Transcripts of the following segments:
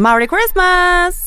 Merry Christmas!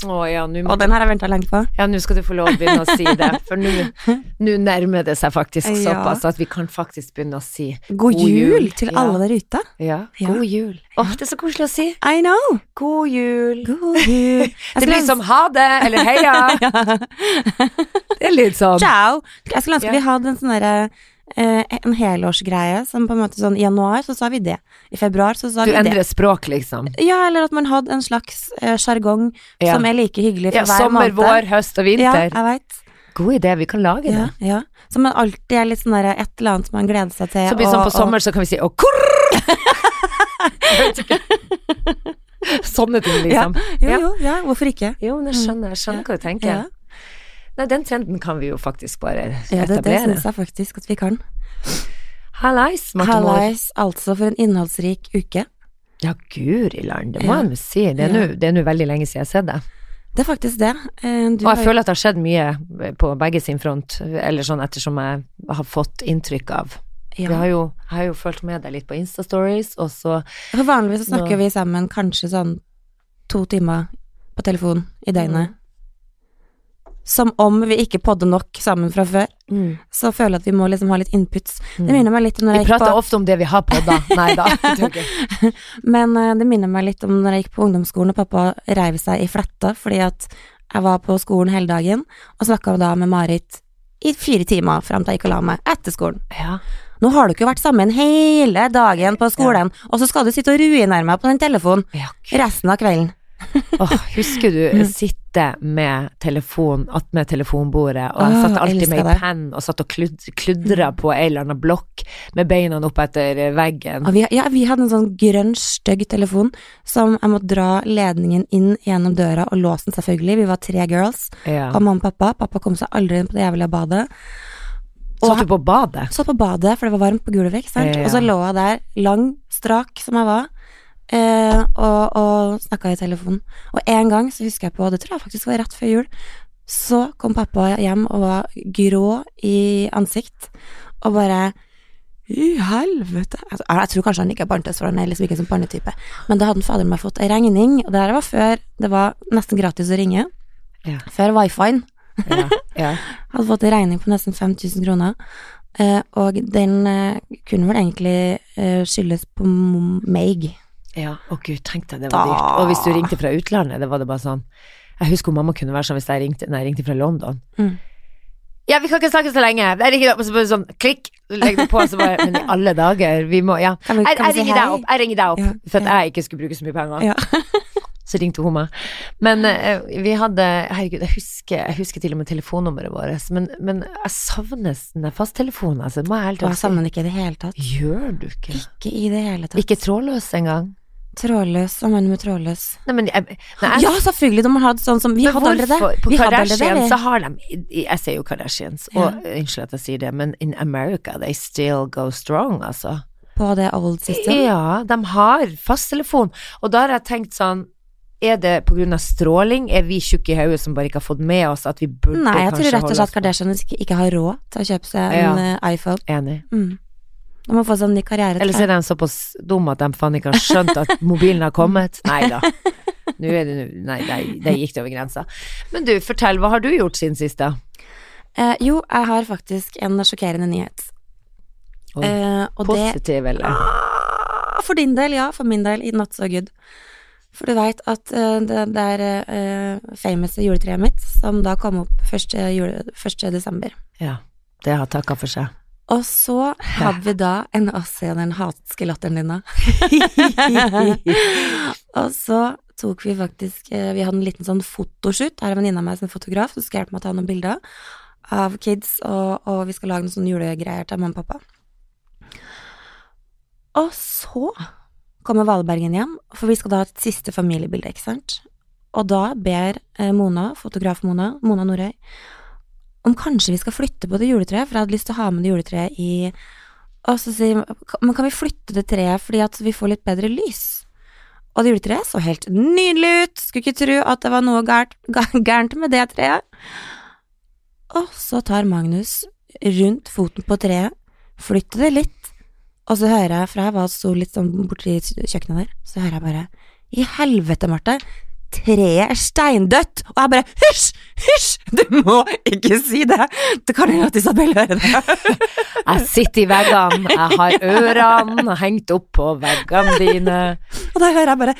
Å ja, må Og den har jeg venta lenge på. Ja, nå skal du få lov å begynne å si det, for nå nærmer det seg faktisk Ja. såpass at vi kan faktisk begynne å si God, jul, jul, til Ja. alle der ute. ja, god jul. Åh, det er så koselig å si. I know. God jul. God jul. Det blir som ha det, eller heia. Det er litt sånn. Ciao. Jeg skulle ønske vi hadde en sånn derre eh, en helårsgreie som på en måte sånn I januar så sa vi det. I februar så sa Du vi det. Du endrer språk, liksom. Ja, eller at man hadde en slags eh, Ja. som er like hyggelig for Ja, hver sommer, måned. vår, høst og Ja, vinter. jeg veit. God idé, vi kan lage Ja, det. ja. Som man alltid er litt sånn der, et eller annet man gleder seg til. Så blir det sånn og- på sommer, så kan vi si å kurr! Sånne ting, liksom. Ja. Jo, jo, ja, hvorfor ikke? Jo, men jeg skjønner, jeg skjønner hva du tenker. Nei, den trenden kan vi jo faktisk bare etablere. ja det, det syns jeg faktisk at vi kan. Hallais, Marte Moore. Hallais, altså for en innholdsrik uke. Ja, guri land, det må Ja. jeg si. Det er nå- det veldig lenge siden jeg har sett det. Det er faktisk det. Eh, Du Og jeg har... føler at det har skjedd mye på begge sin front, eller sånn ettersom jeg har fått inntrykk av. ja. Jeg har jo, jeg har jo fulgt med deg litt på Insta-stories, og så For vanligvis så snakker Nå- vi sammen kanskje sånn to timer på telefon i døgnet. Mm. Som om vi ikke podder nok sammen fra før. Så føler jeg at vi må liksom ha litt inputs. Det minner meg litt om når Vi jeg gikk prater ofte om det vi har podda. da. Nei da. Men uh, det minner meg litt om når jeg gikk på ungdomsskolen og pappa reiv seg i fletta fordi at jeg var på skolen hele dagen og snakka da med Marit i fire timer fram til jeg gikk og la meg etter skolen. Ja. Nå har du ikke vært sammen hele dagen på skolen, og så skal du sitte og ruinere meg på den telefonen ja. Resten av kvelden. Åh, husker du Mm. sitte med telefon attmed telefonbordet, og jeg satt alltid med elsker ei penn og satt og klud, kludra på ei eller annen blokk med beina opp etter veggen. Og vi, ja, vi hadde en sånn grønn, stygg telefon som jeg måtte dra ledningen inn gjennom døra og låse den selvfølgelig. Vi var tre girls, Ja. og mamma og pappa. Pappa kom seg aldri inn på det jævla badet. og Satt du på badet? Satt på badet, for det var varmt på gulvet, ikke sant. Ja. Og så lå jeg der, lang, strak som jeg var, eh, og, og snakka i telefonen. Og en gang så husker jeg på, det tror jeg faktisk var rett før jul, så kom pappa hjem og var grå i ansikt, og bare i helvete altså, Jeg tror kanskje han ikke er barnetest, for han er liksom ikke en sånn barnetype. Men da hadde fader meg fått ei regning, og det her var før det var nesten gratis å ringe. Ja. Før wifi-en. Ja. ja. Hadde fått en regning på nesten 5000 kroner. Eh, og den eh, kunne vel egentlig eh, skyldes på meg. Ja, å gud, tenk deg, det var Da. dyrt. Og hvis du ringte fra utlandet, det var det bare sånn Jeg husker mamma kunne være sånn hvis jeg ringte, nei, jeg ringte fra London. Mm. Ja, vi kan ikke snakke så lenge. Jeg ringer deg opp, så bare sånn klikk, legger du på, så bare Men i alle dager, vi må Ja. Kan vi, Jeg, kan jeg ringer deg opp, jeg ringer deg opp, Ja, for at ja. jeg ikke skulle bruke så mye penger. Ja. Så ringte hun meg. Men uh, vi hadde Herregud, jeg husker, jeg husker til og med telefonnummeret vårt, men, men jeg savner den fasttelefonen, altså. Det må jeg helt Og jeg si. savner den ikke i det hele tatt. Gjør du ikke? Ikke i det hele tatt. Ikke trådløs engang? Trådløs, mener du med trådløs? Nei, men jeg, nei, Ja, selvfølgelig, de har hatt sånn som Vi Men hadde aldri det. På Vi Kardashian så har de Jeg ser jo Kardashians, og unnskyld at jeg sier det, men in America they still go strong, altså. På det old system. Ja, de har fasttelefon, og da har jeg tenkt sånn er det av stråling? Er vi tjukke i hodet som bare ikke har fått med oss at vi burde Nei, jeg tror rett og slett oss Kardashian ikke, ikke har råd til å kjøpe seg en Ja. eh, iPhone. Enig. Mm. De må få sånn ny karriere. Eller så er de såpass dumme at de faen ikke har skjønt at mobilen har kommet. Nei da. Nå er det nå Nei, der, der gikk det over grensa. Men du, fortell, hva har du gjort siden sist, da? Eh, jo, jeg har faktisk en sjokkerende nyhet. Oi, Eh, og det Positiv, eller? Ah, For din del, ja. For min del, not so good. For du veit at uh, det, det er uh, famous juletreet mitt, som da kom opp 1. Jule, 1. desember. Ja. Det har takka for seg. Og så hadde vi da en se den hatske latteren din, da. og så tok vi faktisk eh, Vi hadde en liten sånn fotoshoot. Her er venninna mi som er fotograf, som skal hjelpe meg å ta noen bilder av kids, og, og vi skal lage noen sånne julegreier til mamma og pappa. Og så kommer Valbergen hjem, for vi skal da ha et siste familiebilde, ikke sant? Og da ber eh, Mona, fotograf Mona, Mona Norøy, om kanskje vi skal flytte på det juletreet, for jeg hadde lyst til å ha med det juletreet i Og så sier Men kan vi flytte det treet fordi at vi får litt bedre lys? Og det juletreet så helt nydelig ut, skulle ikke tro at det var noe gærent, med det treet. Og så tar Magnus rundt foten på treet, flytter det litt, og så hører jeg, fra jeg var sto litt sånn borti kjøkkenet der, så hører jeg bare i helvete, Marte? Treet er steindødt! Og jeg bare hysj, hysj! Du må ikke si det! Det kan hende at Isabel hører det. Jeg sitter i veggene, jeg har ørene hengt opp på veggene dine. Og da hører jeg bare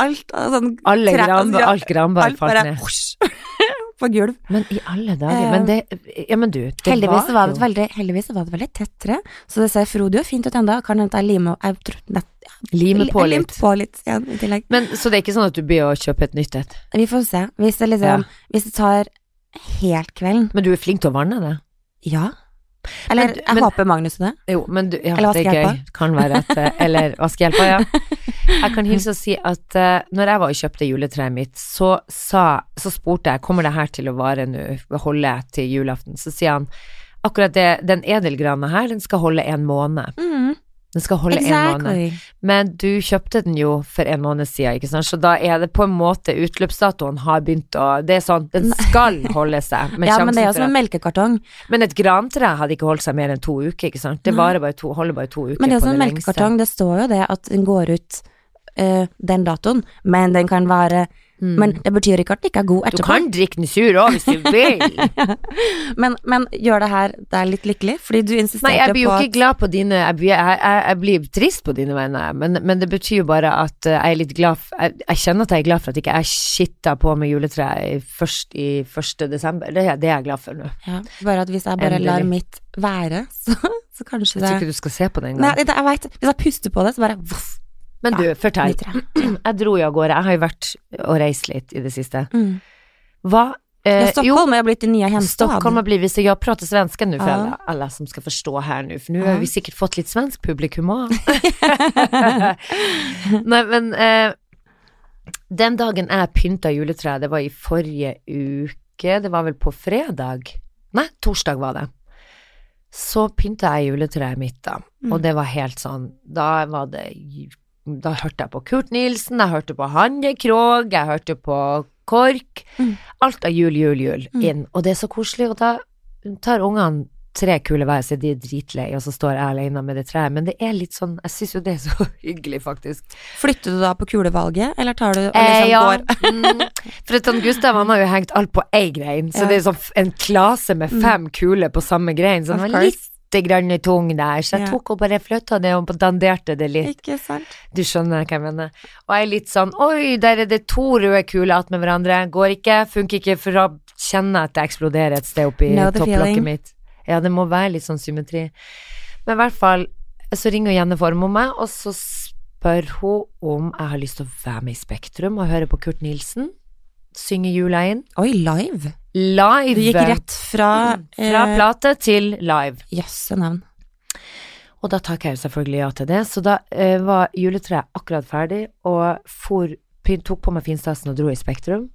alt sånn Alle tre- gran, alt granbar falt ned. På gulv. Men i alle dager, Eh, men det Ja, men du, det Heldigvis var, var det veldig, heldigvis var det veldig tett tre, så det ser frodig og fint ut ennå. Kan hende jeg limer ja, Lime på litt. på litt ja, i tillegg. Men, så det er ikke sånn at du blir å kjøpe et nytt et? Vi får se. Hvis det liksom Hvis det tar helt kvelden Men du er flink til å vanne det? Ja. Eller Men jeg men- håper Magnus er det. Jo, men du, ja, Eller det er gøy. Kan være at eh, Eller vaskehjelpa, ja. Jeg kan hilse og si at uh, når jeg var og kjøpte juletreet mitt, så sa Så spurte jeg kommer det her til å vare nå, holde til julaften. Så sier han akkurat det, den edelgrana her, den skal holde en måned. Mm, Den skal holde en måned. Men du kjøpte den jo for en måned siden, ikke sant, så da er det på en måte utløpsdatoen har begynt å Det er sånn, den skal holde seg. Ja, men det er jo som en melkekartong. men et grantre hadde ikke holdt seg mer enn to uker, ikke sant. Det varer bare to, holder bare to uker Men det er jo som en melkekartong. Det står jo det at den går ut uh, den datoen, men den kan være Mm. Men det betyr ikke at den ikke er god etterpå. Du kan drikke den sur òg, hvis du vil. Men, men gjør det her deg litt lykkelig? Fordi du Nei, jeg blir jo ikke glad på dine Jeg blir, jeg, jeg, jeg blir trist på dine vegne, men, men det betyr jo bare at eh, jeg er litt glad jeg, kjenner at jeg er glad for at ikke jeg skitta på med juletreet først, i 1. desember. Det, det er jeg glad for nå. ja, Bare at hvis jeg bare Endelig. lar mitt være, så, så kanskje Jeg tror ikke du skal se på den Nei, det, jeg veit. Hvis jeg puster på det, så bare voff, Men du, fortell. nyter jeg. Dro jo av gårde. Jeg har jo vært og reist litt i det siste. Mm. Hva Ja, Stockholm Jo, er blitt din nye hjemstaden. Stockholm har blitt så Jeg prater svenska nå for Ja. alle, alla som skal forstå her nå, for nå Ja. har vi sikkert fått litt svensk publikum òg. Nei, men, eh, den dagen jeg pynta juletreet, det var i forrige uke, det var vel på fredag? Nei, torsdag var det. Så pynta jeg juletreet mitt da, Mm. og det var helt sånn, da var det da hørte jeg på Kurt Nilsen, jeg hørte på Hanne Krogh, jeg hørte på KORK. Mm. Alt av jul, jul, jul Mm. inn. Og det er så koselig, og da tar ungene tre kule hver, så de er dritlei, og så står jeg alene med det treet. Men det er litt sånn, jeg syns jo det er så hyggelig, faktisk. Flytter du da på kulevalget, eller tar du og Eh, liksom ja. går Mm. For sånn, Gustav han har jo hengt alt på ei grein, så Ja. det er sånn en klase med fem kuler på samme grein, så han var litt grann tung der, så jeg Ja. tok og bare flytta det og danderte det litt. Ikke sant? Du skjønner hva jeg mener. Og jeg er litt sånn Oi, der er det to røde kuler attmed hverandre. Går ikke, funker ikke, for da kjenner jeg at det eksploderer et sted oppi topplokket mitt. Ja, det må være litt sånn symmetri. Men i hvert fall, så ringer Jenne Formoe meg, og så spør hun om jeg har lyst til å være med i Spektrum og høre på Kurt Nilsen synge jula inn. Oi, live. Live! Du gikk rett fra Fra eh, plate til live. Jøsse navn. Og da takker jeg selvfølgelig ja til det. Så da eh, var juletreet akkurat ferdig, og for, tok på meg finstasen og dro i Spektrum.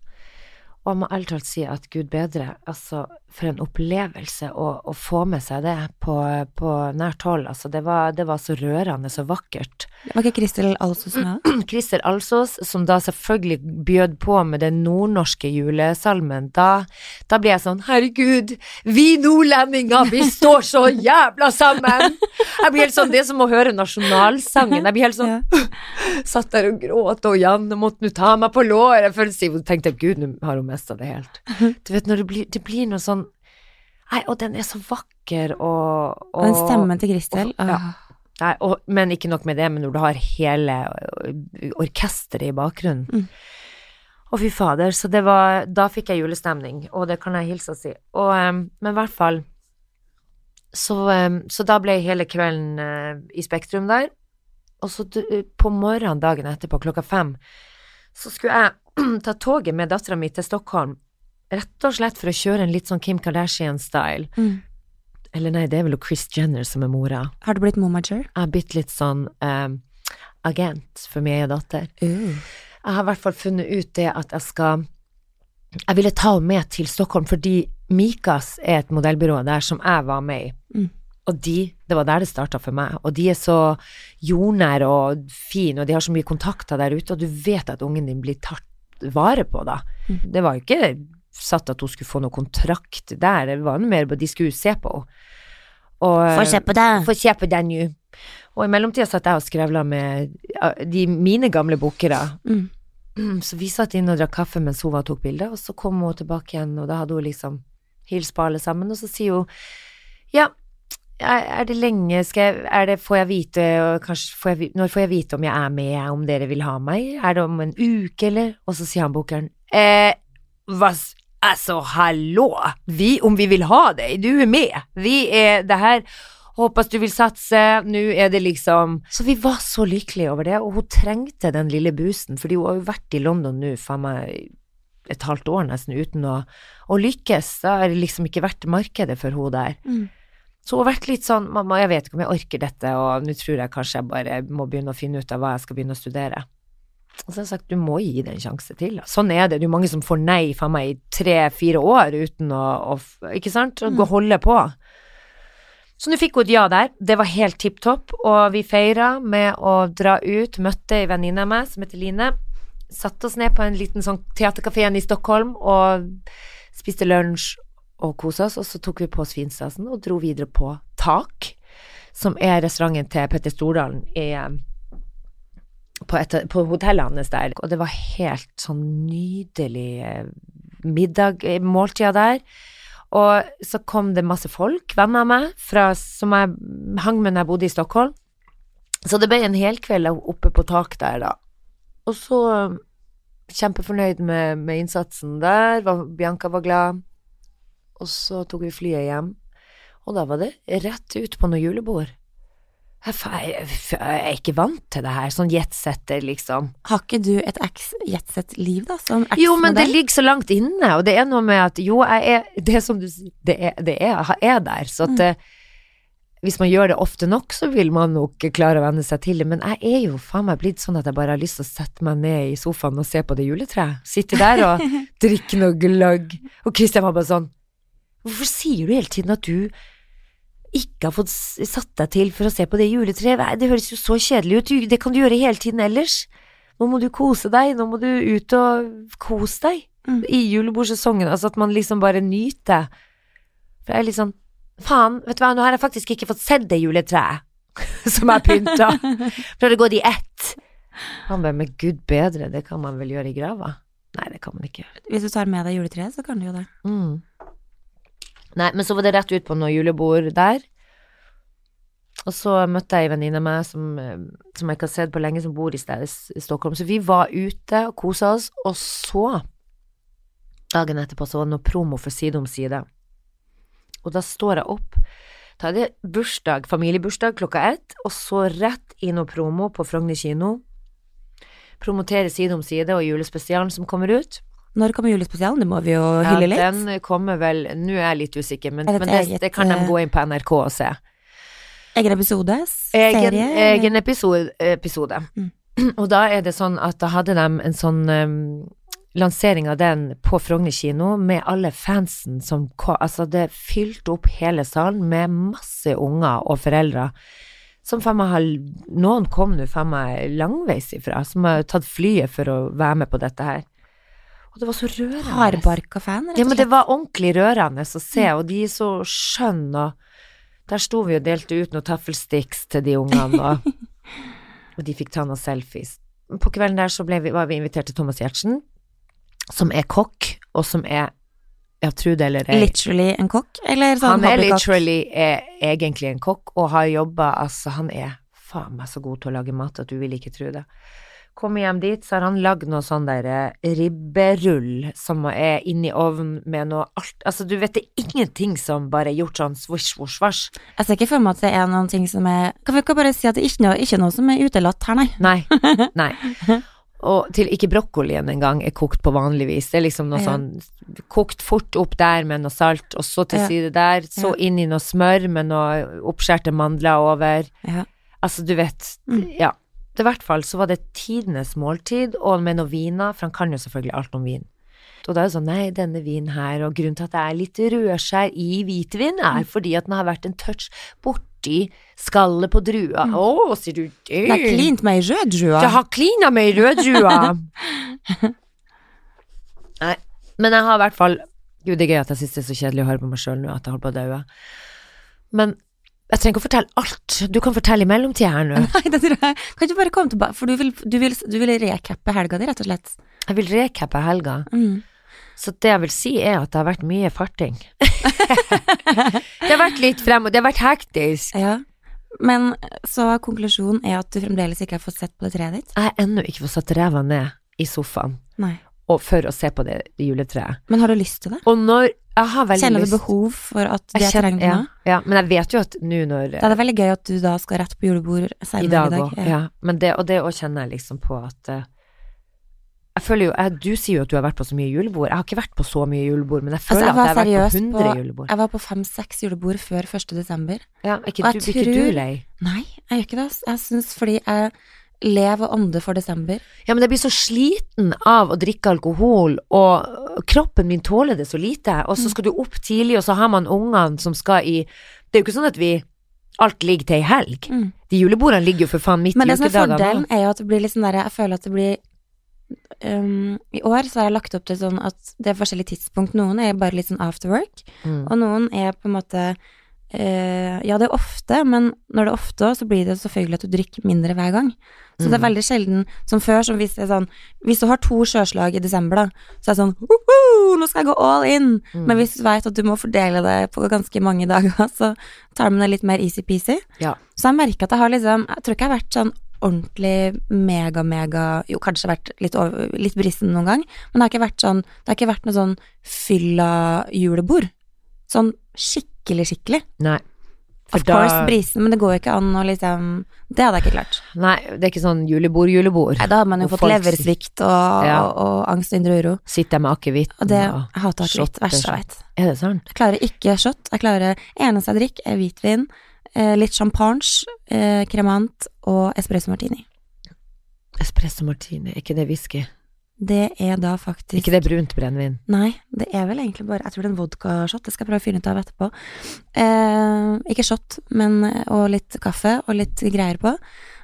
Og jeg må ærlig talt si at gud bedre, altså for en opplevelse å, å få med seg det på, på nært hold. Altså det var, det var så rørende, så vakkert. Var ikke Kristel Alsos med? Christer Alsås, som da selvfølgelig bjød på med den nordnorske julesalmen, da, da blir jeg sånn herregud, vi nordlendinger, vi står så jævla sammen! Jeg blir helt sånn, det er som å høre nasjonalsangen. Jeg blir helt sånn Satt der og gråt, og Janne måtte nå ta meg på låret. Jeg tenkte gud, nå har hun mista det helt. Du vet når det blir, det blir noe sånn Nei, og den er så vakker, og, og den stemmen til Kristel. og- ja. ah. Nei, og, men ikke nok med det, men når du har hele orkesteret i bakgrunnen. Mm. Å, fy fader, så det var Da fikk jeg julestemning, og det kan jeg hilse og si. Og, men i hvert fall så, så da ble hele kvelden i Spektrum der. Og så på morgenen dagen etterpå, klokka fem, så skulle jeg ta toget med dattera mi til Stockholm. Rett og slett for å kjøre en litt sånn Kim Kardashian-style. Mm. Eller nei, det er vel jo Chris Jenner som er mora. Har du blitt momager? Jeg har blitt litt sånn um, agent for min egen datter. Uh. Jeg har i hvert fall funnet ut det at jeg skal Jeg ville ta henne med til Stockholm fordi Mikas er et modellbyrå der som jeg var med i. Mm. Og de, det var der det starta for meg. Og de er så jordnære og fine, og de har så mye kontakter der ute, og du vet at ungen din blir tatt vare på, da. Mm. Det var jo ikke satt at hun skulle få noe kontrakt der, det var noe mer på de skulle se på henne. Få se på deg. Få se på den nå. Og i mellomtida satt jeg og skrevla med de mine gamle bookere. Mm. Så vi satt inne og drakk kaffe mens hun var og tok bilder, og så kom hun tilbake igjen, og da hadde hun liksom hilst på alle sammen, og så sier hun ja, er det lenge, skal jeg, det, får jeg vite, kanskje får jeg, når får jeg vite om jeg er med, om dere vil ha meg, er det om en uke, eller? Og så sier han bokeren, eh, altså, hallo, vi, om vi vil ha deg, du er med, vi er det her, håper du vil satse, nå er det liksom Så vi var så lykkelige over det, og hun trengte den lille boosten, fordi hun har jo vært i London nå, faen meg, et halvt år nesten, uten å, å lykkes. Da har det liksom ikke vært markedet for hun der. Mm. Så hun har vært litt sånn, mamma, jeg vet ikke om jeg orker dette, og nå tror jeg kanskje jeg bare må begynne å finne ut av hva jeg skal begynne å studere. Og så har jeg sagt, du må gi det en sjanse til. Sånn er det, det er jo mange som får nei fra meg i tre-fire år uten å, å, ikke sant, å gå og holde på. Så nå fikk hun et ja der, det var helt tipp topp, og vi feira med å dra ut, møtte ei venninne av meg som heter Line, satte oss ned på en liten sånn teaterkafé i Stockholm og spiste lunsj og kosa oss, og så tok vi på oss finstasen og dro videre på Tak, som er restauranten til Petter Stordalen i eh, på, et, på hotellet hans der, og det var helt sånn nydelig eh, middag, eh, måltida der. Og så kom det masse folk, venner av meg, fra, som jeg hang med når jeg bodde i Stockholm. Så det ble en helkveld oppe på tak der, da. Og så eh, kjempefornøyd med, med innsatsen der, Bianca var glad. Og så tok vi flyet hjem, og da var det rett ut på noe julebord. Jeg, er ikke vant til det her, sånn jetsetter, liksom. Har ikke du et eks-jetset-liv, da? Som Jo, men det ligger så langt inne, og det er noe med at jo, jeg er Det som du sier, det er, det er, er der, så at mm. hvis man gjør det ofte nok, så vil man nok klare å venne seg til det, men jeg er jo faen meg blitt sånn at jeg bare har lyst til å sette meg ned i sofaen og se på det juletreet. Sitte der og drikke noe gløgg. Og Kristian var bare sånn Hvorfor sier du hele tiden at du ikke har fått satt deg til for å se på det juletreet? Det høres jo så kjedelig ut, det kan du gjøre hele tiden ellers. Nå må du kose deg, nå må du ut og kose deg Mm. i julebordsesongen, altså at man liksom bare nyter. For jeg er litt sånn, faen, vet du hva, nå har jeg faktisk ikke fått sett det juletreet som er pynta, for det gått i ett. Han bare, men gud bedre, det kan man vel gjøre i grava? Nei, det kan man ikke. Hvis du tar med deg juletreet, så kan du jo det. Mm. Nei, men så var det rett ut på noe julebord der. Og så møtte jeg ei venninne av meg som, som jeg ikke har sett på lenge, som bor i stedet i Stockholm. Så vi var ute og kosa oss, og så, dagen etterpå, så var det noe promo for Side om side. Og da står jeg opp. Da er det bursdag, familiebursdag klokka ett, og så rett i noe promo på Frogner kino. Promotere Side om side og julespesialen som kommer ut. Når kommer julespesialen? Det må vi jo hylle litt. Ja, den kommer vel Nå er jeg litt usikker, men, det men det, eget, det kan de eh, gå inn på NRK og se. Egen episode? Egen, Serie? egen episode. episode. Mm. Og da er det sånn at da hadde de en sånn um, lansering av den på Frogner kino med alle fansen som kom. Altså, det fylte opp hele salen med masse unger og foreldre. Som faen meg har Noen kom nå faen meg langveis ifra, som har tatt flyet for å være med på dette her. Og det var så rørende. Hardbarka fan, rett Ja, men det var ordentlig rørende å se, og de er så skjønne, og der sto vi og delte ut noen taffelsticks til de ungene, og, og de fikk ta noen selfies. På kvelden der så vi, var vi invitert til Thomas Giertsen, som er kokk, og som er, ja, tro det eller ei, Literally en kokk, eller sånn han er literally er egentlig en kokk, og har jobba, altså han er faen meg så god til å lage mat at du vil ikke tro det. Kommer hjem dit, så har han lagd noe sånn der eh, ribberull som er inni ovnen med noe alt Altså, du vet det er ingenting som bare er gjort sånn svosj, svosj, svosj. Jeg ser ikke for meg at det er noen ting som er Kan vi ikke bare si at det er ikke noe, ikke noe som er utelatt her, nei? Nei. Nei. Og til ikke brokkolien engang er kokt på vanlig vis. Det er liksom noe Ja. sånn kokt fort opp der med noe salt, og så til Ja. side der, så Ja. inn i noe smør med noe oppskjærte mandler over. Ja. Altså, du vet, Mm. ja. I hvert fall så var det tidenes måltid, og med noen viner, for han kan jo selvfølgelig alt om vin. Og da er det sånn, nei, denne vinen her, og grunnen til at det er litt rødskjær i hvitvin, er fordi at den har vært en touch borti skallet på drua. Å, sier du det? Det har klint meg i rød drua. Det har klina meg i rød drua. Nei, men jeg har i hvert fall Gud, det er gøy at jeg synes det er så kjedelig å høre på meg sjøl nå, at jeg holder på å daue. Men Jeg trenger ikke å fortelle alt. Du kan fortelle i mellomtida her nå. Nei, det tror jeg. Kan ikke bare komme tilbake, for du vil, du vil, du vil recappe helga di, rett og slett. Jeg vil recappe helga. Mm. Så det jeg vil si er at det har vært mye farting. det har vært litt frem, og det har vært hektisk. Ja. Men så konklusjonen er at du fremdeles ikke har fått sett på det treet ditt? Jeg har ennå ikke fått satt ræva ned i sofaen Nei. Og for å se på det juletreet. Men har du lyst til det? Og når jeg har veldig Kjenner du lyst behov for at det Jeg er trenger ja, ja, men jeg vet jo at nå når Da er det veldig gøy at du da skal rett på julebord I dag i dag. Også, ja. Men det, og det òg kjenner jeg liksom på at eh, Jeg føler jo jeg, Du sier jo at du har vært på så mye julebord. Jeg har ikke vært på så mye julebord, men jeg føler Altså, jeg at jeg har vært på 100 på- julebord. Jeg var på fem-seks julebord før 1. desember. Ja, ikke, og du, jeg blir ikke du lei? Nei, jeg gjør ikke det. Jeg syns fordi jeg lever og ånde for desember. Ja, men jeg blir så sliten av å drikke alkohol, og kroppen min tåler det så lite. Og Mm. så skal du opp tidlig, og så har man ungene som skal i Det er jo ikke sånn at vi Alt ligger til ei helg. Mm. De julebordene ligger jo for faen midt Men det som er fordelen, er jo at det blir litt sånn derre Jeg føler at det blir um, I år så har jeg lagt opp til sånn at det er forskjellige tidspunkt. Noen er bare litt sånn after work, Mm. og noen er på en måte eh, Ja, det er ofte, men når det er ofte så blir det selvfølgelig at du drikker mindre hver gang. Så det er Mm. veldig sjelden som før, som hvis det er sånn Hvis du har to sjøslag i desember, da, så er det sånn nå skal jeg gå all in! Mm. Men hvis du veit at du må fordele det på ganske mange dager, så tar man det litt mer easy-peasy. Ja. Så jeg merker at jeg har liksom Jeg tror ikke jeg har vært sånn ordentlig mega-mega Jo, kanskje vært litt, over, litt brisen noen gang, men det har ikke vært sånn Det har ikke vært noe sånn fylla julebord. Sånn skikkelig, skikkelig. Nei. For Of course brisen, men det går jo ikke an å liksom Det hadde jeg ikke klart. Nei, det er ikke sånn julebord-julebord. Nei, da hadde man jo Og fått folk leversvikt og, Ja. og, og angst og indre uro. Sitter jeg med akevitt Og det Jeg hater akevitt. Verste Verst jeg vet. Er det sant? Jeg klarer ikke shot. Jeg klarer Eneste jeg drikker, er hvitvin, eh, litt champagne, eh, kremant og espresso martini. Espresso martini, er ikke det whisky? Det er da faktisk Ikke det brunt brennevin? Nei, det er vel egentlig bare Jeg tror det er en vodkashot. Det skal jeg prøve å finne ut av etterpå. Eh, ikke shot, men Og litt kaffe og litt greier på.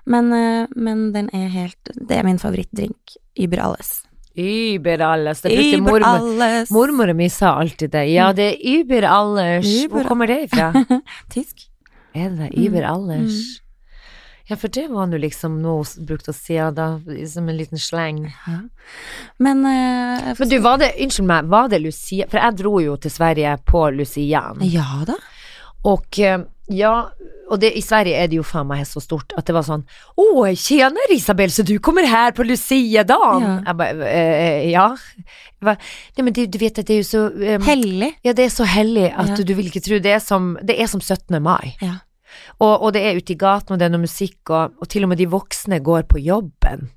Men, eh, men den er helt Det er min favorittdrink. Über alles. Über alles. Det brukte mormor. alles. Mormora mi sa alltid det. Ja, det er über alles. Über- Hvor kommer det ifra? Tysk. Er det det? Über Mm, alles? Ja, for det var nå liksom noe hun brukte å si da, som en liten sleng. Ja. Men, eh, Men du, var det, unnskyld meg, var det Lucia? For jeg dro jo til Sverige på Lucian. Ja da. Og eh, ja, og det, i Sverige er det jo faen meg så stort at det var sånn Å, tjener Isabel, så du kommer her på Lucia-dagen? Ja. Jeg bare eh, Ja. Nei, men du, du vet at det er jo så um, Hellig. Ja, det er så hellig at Ja. du vil ikke tro det er som Det er som 17. mai. Ja. Og, og det er ute i gaten, og det er noe musikk, og, og til og med de voksne går på jobben.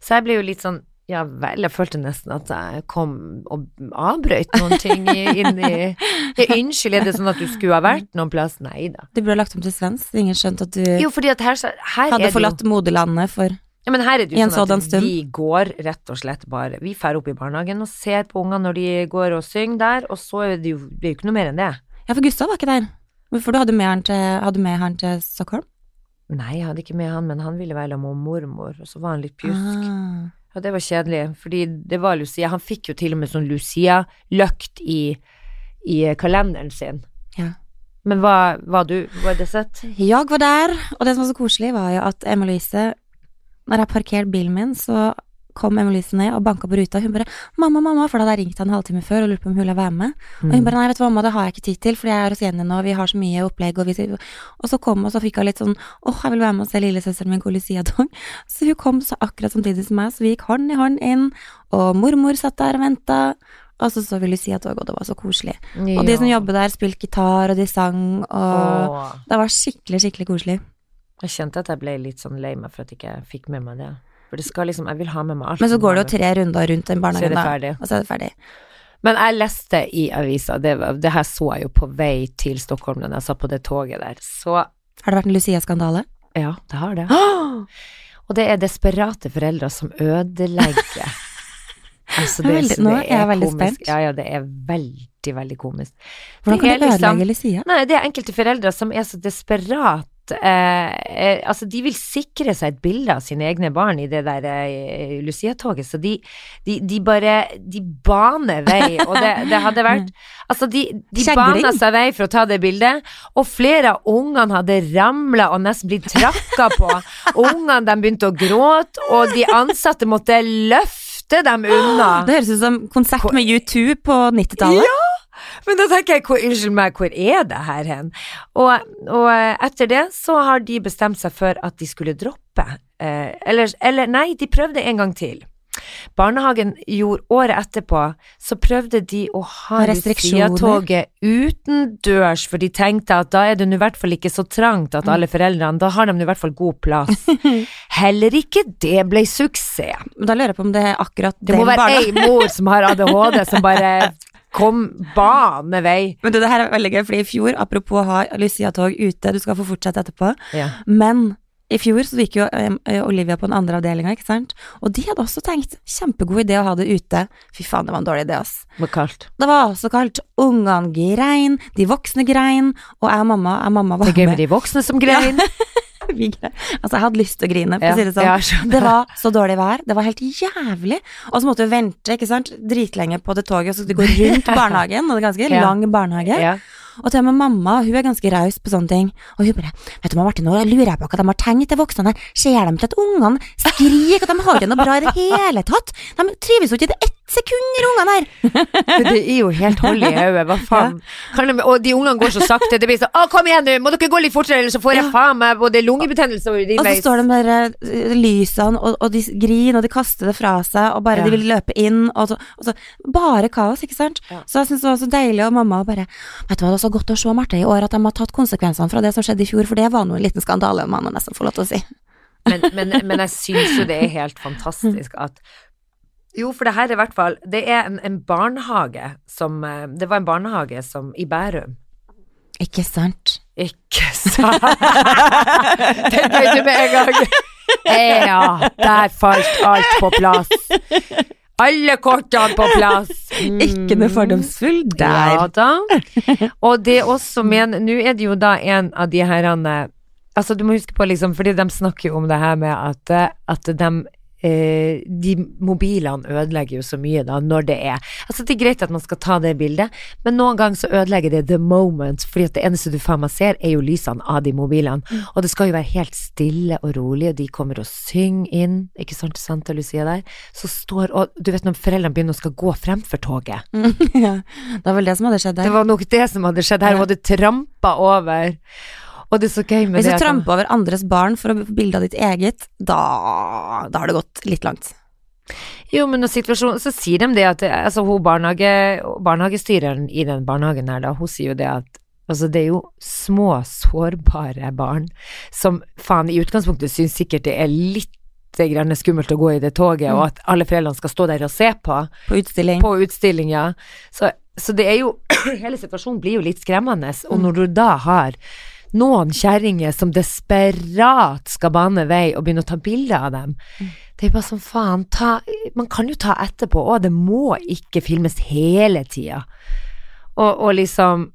Så jeg ble jo litt sånn ja vel, jeg følte nesten at jeg kom og avbrøt noen ting inn i ja, Unnskyld, er det sånn at du skulle ha vært noen plass? Nei da. Du burde ha lagt om til svensk. Ingen skjønte at du Jo, her, her er hadde det jo forlatt moderlandet for ja, men her er det jo sånn at stund. vi går rett og slett bare Vi drar opp i barnehagen og ser på ungene når de går og synger der, og så er det jo, det er jo ikke noe mer enn det. Ja, for Gustav var ikke der. For du hadde med han til, hadde med han til Stockholm? Nei, jeg hadde ikke med han, men han ville være med mormor, og så var han litt pjusk. Ah. Og det var kjedelig, fordi det var Lucia. Han fikk jo til og med sånn Lucia-løkt i, i kalenderen sin. Ja. Men hva var du, var det sett? Jeg var der, og det som var så koselig, var jo at Emma Louise Når jeg parkerte bilen min, så kom Emma Louise ned og banka på ruta. Hun bare 'Mamma, mamma', for da hadde jeg ringt henne en halvtime før og lurt på om hun ville være med. Og hun bare 'Nei, vet du hva, mamma, det har jeg ikke tid til, fordi jeg er hos Jenny nå, vi har så mye opplegg', og vi Og så kom hun, og så fikk hun litt sånn 'Åh, jeg vil være med og se lillesøsteren min gå Lucia-tog'. Så hun kom så akkurat samtidig som meg, så vi gikk hånd i hånd inn, og mormor satt der og venta. Og så så vi Lucia-tog, og det var så koselig. Og de som jobber der, spilte gitar, og de sang, og Åh. det var skikkelig, skikkelig koselig. Jeg kjente at jeg ble litt sånn lei meg for at jeg ikke fikk med meg det. For det skal liksom, jeg vil ha med meg alt. Men så går det jo tre runder rundt den barnehagen, det da, og så er det ferdig. Men jeg leste i avisa, det, det her så jeg jo på vei til Stockholm da jeg satt på det toget der, så Har det vært en Lucia-skandale? ja, det har det. Og det er desperate foreldre som ødelegger Altså, det, veldig- nå det er jeg veldig spent. Ja, ja, det er veldig, veldig komisk. Hvordan kan Det du liksom- ødelegge Lucia? Nei, det er enkelte foreldre som er så desperat eh, eh, Altså, de vil sikre seg et bilde av sine egne barn i det der eh, Lucia-toget, så de, de, de bare De baner vei, og det, det hadde vært Altså, de, de bana seg vei for å ta det bildet, og flere av ungene hadde ramla og nesten blitt trakka på. Ungene de begynte å gråte, og de ansatte måtte løfte dem unna. Det høres ut som konsert med U2 på 90-tallet. Ja! Men da tenker jeg, hvor, unnskyld meg, hvor er det her hen? Og, og etter det så har de bestemt seg for at de skulle droppe. Eh, eller, eller nei, de prøvde en gang til. Barnehagen gjorde året etterpå, så prøvde de å ha. Lucia-toget utendørs, for de tenkte at da er det i hvert fall ikke så trangt at alle foreldrene, da har de i hvert fall god plass. Heller ikke det ble suksess. Men Da lurer jeg på om det er akkurat Det Det må være ei mor som har ADHD, som bare kom banevei! Men du, det her er veldig gøy, fordi i fjor, apropos å ha Lucia-tog ute, du skal få fortsette etterpå, Ja. men i fjor så gikk jo eh, Olivia på den andre avdelinga, ikke sant, og de hadde også tenkt kjempegod idé å ha det ute. Fy faen, det var en dårlig idé, ass. Det var kaldt. Det var så kaldt. Ungene grein, de voksne grein, og jeg og mamma, jeg og mamma var Det er gøy med med. de voksne som grein. Altså, jeg hadde lyst til å grine, for å si det sånn. Ja. Det var så dårlig vær, det var helt jævlig. Og så måtte vi vente ikke sant, dritlenge på det toget, og så skulle vi gå rundt barnehagen, og det er ganske Ja. lang barnehage. Ja. Og til og med mamma, hun er ganske raus på sånne ting. Og hun bare Vet du, Martin, nå lurer jeg på hva de har tenkt, til voksne her. Ser de til at ungene skriker, at de har det noe bra i det hele tatt? De trives jo ikke i det ett sekund, de ungene her. Det er jo helt hold i hodet, hva faen. Ja. de, og de ungene går så sakte, det blir sånn 'Å, kom igjen nå, må dere gå litt fortere, ellers så får jeg Ja. faen meg både lungebetennelse og Og så urinveis'. står de der eh, lysene, og, og de griner, og de kaster det fra seg, og bare Ja. de vil løpe inn, og så, og så Bare kaos, ikke sant? Så jeg syns det var så deilig, og mamma bare Vet du hva, det er så godt å se, Marte, i år at de har tatt konsekvensene fra det som skjedde i fjor, for det var nå en liten skandale, må man nesten få lov til å si. Men, men, men jeg syns jo det er helt fantastisk at Jo, for det her er i hvert fall Det er en, en barnehage som eh, Det var en barnehage som i Bærum. Ikke sant? Ikke sant? Den du med en gang. Ja, der falt alt på plass. Alle kortene på plass. Mm. Ikke noe fordomsfull der. Ja da. Og det også men Nå er det jo da en av de herrene Altså, du må huske på liksom, fordi de snakker jo om det her med at, eh, at de eh, de mobilene ødelegger jo så mye da, når det er Altså, det er greit at man skal ta det bildet, men noen ganger så ødelegger det the moment, fordi at det eneste du faen meg ser, er jo lysene av de mobilene. Og det skal jo være helt stille og rolig, og de kommer og synger inn, ikke sant, Santa Lucia der, så står Og du vet når foreldrene begynner å skal gå fremfor toget. ja, det var vel det som hadde skjedd Det var nok det som hadde skjedd her, hun hadde trampa over. Og det er så gøy med Hvis du tramper over andres barn for å få bilde av ditt eget, da, da har det gått litt langt. Jo, men når situasjonen Så sier de det at Altså, hun barnehage, barnehagestyreren i den barnehagen her, da, hun sier jo det at Altså, det er jo små, sårbare barn som faen i utgangspunktet syns sikkert det er litt grann skummelt å gå i det toget, og at alle foreldrene skal stå der og se på, På utstilling. på utstillinga. Så, så det er jo Hele situasjonen blir jo litt skremmende, og når du da har noen kjerringer som desperat skal bane vei og begynne å ta bilder av dem. Det er bare sånn faen, ta Man kan jo ta etterpå òg, det må ikke filmes hele tida. Og, og liksom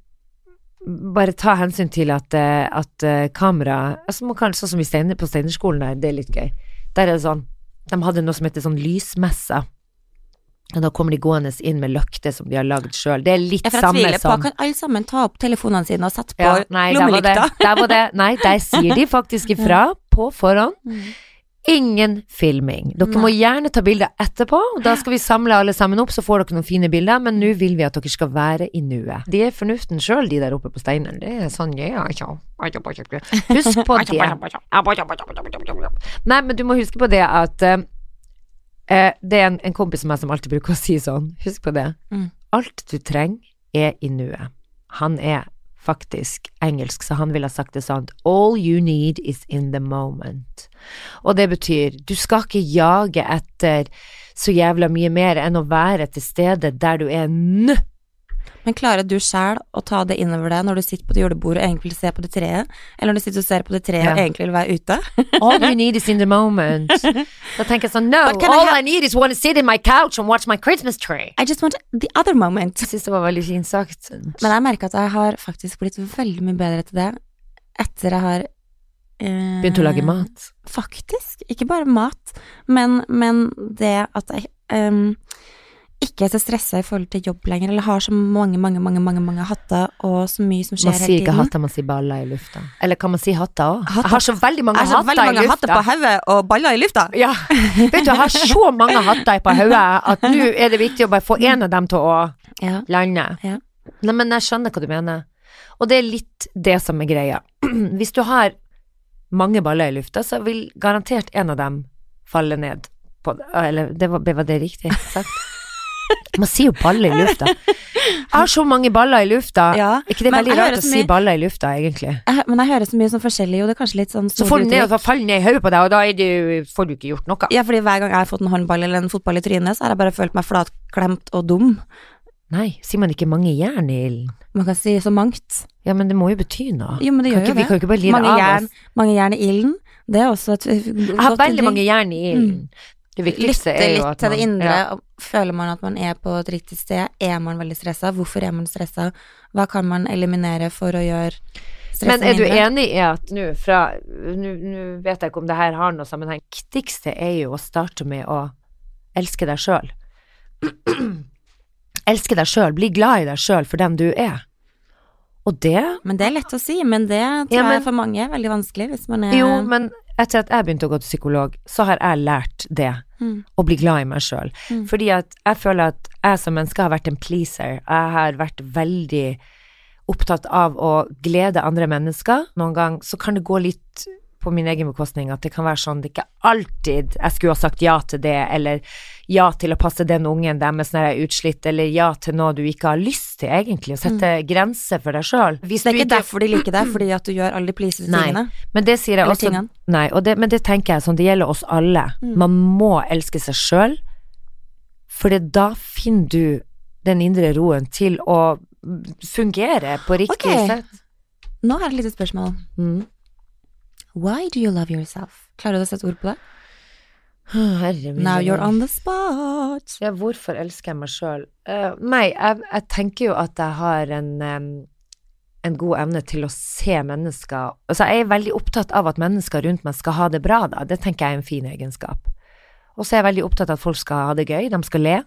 bare ta hensyn til at, eh, at eh, kamera altså man kan, Sånn som Steiner, på Steinerskolen der, det er litt gøy. Der er det sånn De hadde noe som heter sånn lysmesse. Og da kommer de gående inn med løkter som de har lagd sjøl. Det er litt jeg samme som på, kan alle sammen ta opp telefonene sine og sette på ja, nei, der var, det, lommelykta? der var det Nei, der sier de faktisk ifra på forhånd. Mm. Ingen filming. Dere må gjerne ta bilder etterpå, da skal vi samle alle sammen opp, så får dere noen fine bilder, men nå vil vi at dere skal være i nuet. De er fornuften sjøl, de der oppe på steinen. Det er sånn, ja, ja. Husk på det. Nei, men du må huske på det at eh, Det er en, en kompis av meg som alltid bruker å si sånn, husk på det. Mm. Alt du trenger, er i nuet. Han er faktisk engelsk, så han ville ha sagt det sånn All you need is in the moment. Og det betyr, du skal ikke jage etter så jævla mye mer enn å være til stede der du er nå. Men klarer du sjæl å ta det innover deg når du sitter på det julebordet og egentlig vil se på det treet, eller når du sitter og ser på det treet Ja. og egentlig vil være ute? All you need is in the moment. Da tenker jeg sånn, no, all I I need is want to sit in my couch and watch my Christmas tree. I just want the other moment. Jeg synes det var veldig fint sagt. Men jeg merker at jeg har faktisk blitt veldig mye bedre til det etter jeg har eh, Begynt å lage mat. Faktisk. Ikke bare mat, men, men det at jeg ehm, ikke er så stressa i forhold til jobb lenger, eller har så mange, mange, mange, mange, mange hatter og så mye som skjer hele tiden. Man sier ikke hatter, man sier baller i lufta. Eller kan man si hatter òg? Jeg har så veldig mange Jeg har så hatter veldig mange i hatter på lufta. hodet og baller i lufta. Ja, vet du, jeg har så mange hatter på hodet at nå er det viktig å bare få en av dem til å Ja. lande. Ja. Nei, men jeg skjønner hva du mener. Og det er litt det som er greia. Hvis du har mange baller i lufta, så vil garantert en av dem falle ned på. Eller det var, var det riktig sagt? Man sier jo baller i lufta. Jeg har så mange baller i lufta. Ja, Er ikke det veldig rart å si baller i lufta, egentlig? Jeg, men jeg hører så mye sånn forskjellig, og det er kanskje litt sånn Så får den ned, og faller ned i hodet på deg, og da det, får du ikke gjort noe. Ja, fordi hver gang jeg har fått en håndball eller en fotball i trynet, så har jeg bare følt meg flatklemt og dum. Nei, sier man ikke mange jern i ilden? Man kan si så mangt. Ja, men det må jo bety noe. Jo, men det Kan gjør ikke, det. vi kan jo ikke bare lide Mange av jern, oss. mange jern i ilden. Det er også et Jeg har veldig mange jern i ilden. Det viktigste Lytte er jo litt til det indre. Ja. Føler man at man er på et riktig sted? Er man veldig stressa? Hvorfor er man stressa? Hva kan man eliminere for å gjøre stresset Men er du mindre? enig i at nå fra Nå vet jeg ikke om det her har noe sammenheng. Viktigste er jo å starte med å elske deg sjøl. elske deg sjøl. Bli glad i deg sjøl for den du er. Og det Men det er lett å si, men det tror Ja, men- jeg for mange er veldig vanskelig hvis man er Jo, men etter at jeg begynte å gå til psykolog, så har jeg lært det. Mm. Og bli glad i meg sjøl. Mm. Fordi at jeg føler at jeg som menneske har vært en pleaser. Jeg har vært veldig opptatt av å glede andre mennesker. Noen gang så kan det gå litt på min egen bekostning at det kan være sånn det ikke alltid jeg skulle ha sagt ja til det, eller ja til å passe den ungen deres når jeg er utslitt, eller ja til noe du ikke har lyst til, egentlig. Å sette grenser for deg sjøl. Det er ikke derfor de liker deg, fordi at du gjør alle de pleasede tingene. Men det sier jeg Eller også tingene. Nei, og det, men det tenker jeg sånn, det gjelder oss alle. Mm. Man må elske seg sjøl, for da finner du den indre roen til å fungere på riktig okay. sett. Nå er det et lite spørsmål. Mm. Why do you love yourself? Klarer du å sette ord på det? Herre min Now you're on the spot. Ja, hvorfor elsker jeg meg sjøl? nei, jeg, jeg tenker jo at jeg har en, um, en god evne til å se mennesker Altså, jeg er veldig opptatt av at mennesker rundt meg skal ha det bra, da. Det tenker jeg er en fin egenskap. Og så er jeg veldig opptatt av at folk skal ha det gøy, de skal le.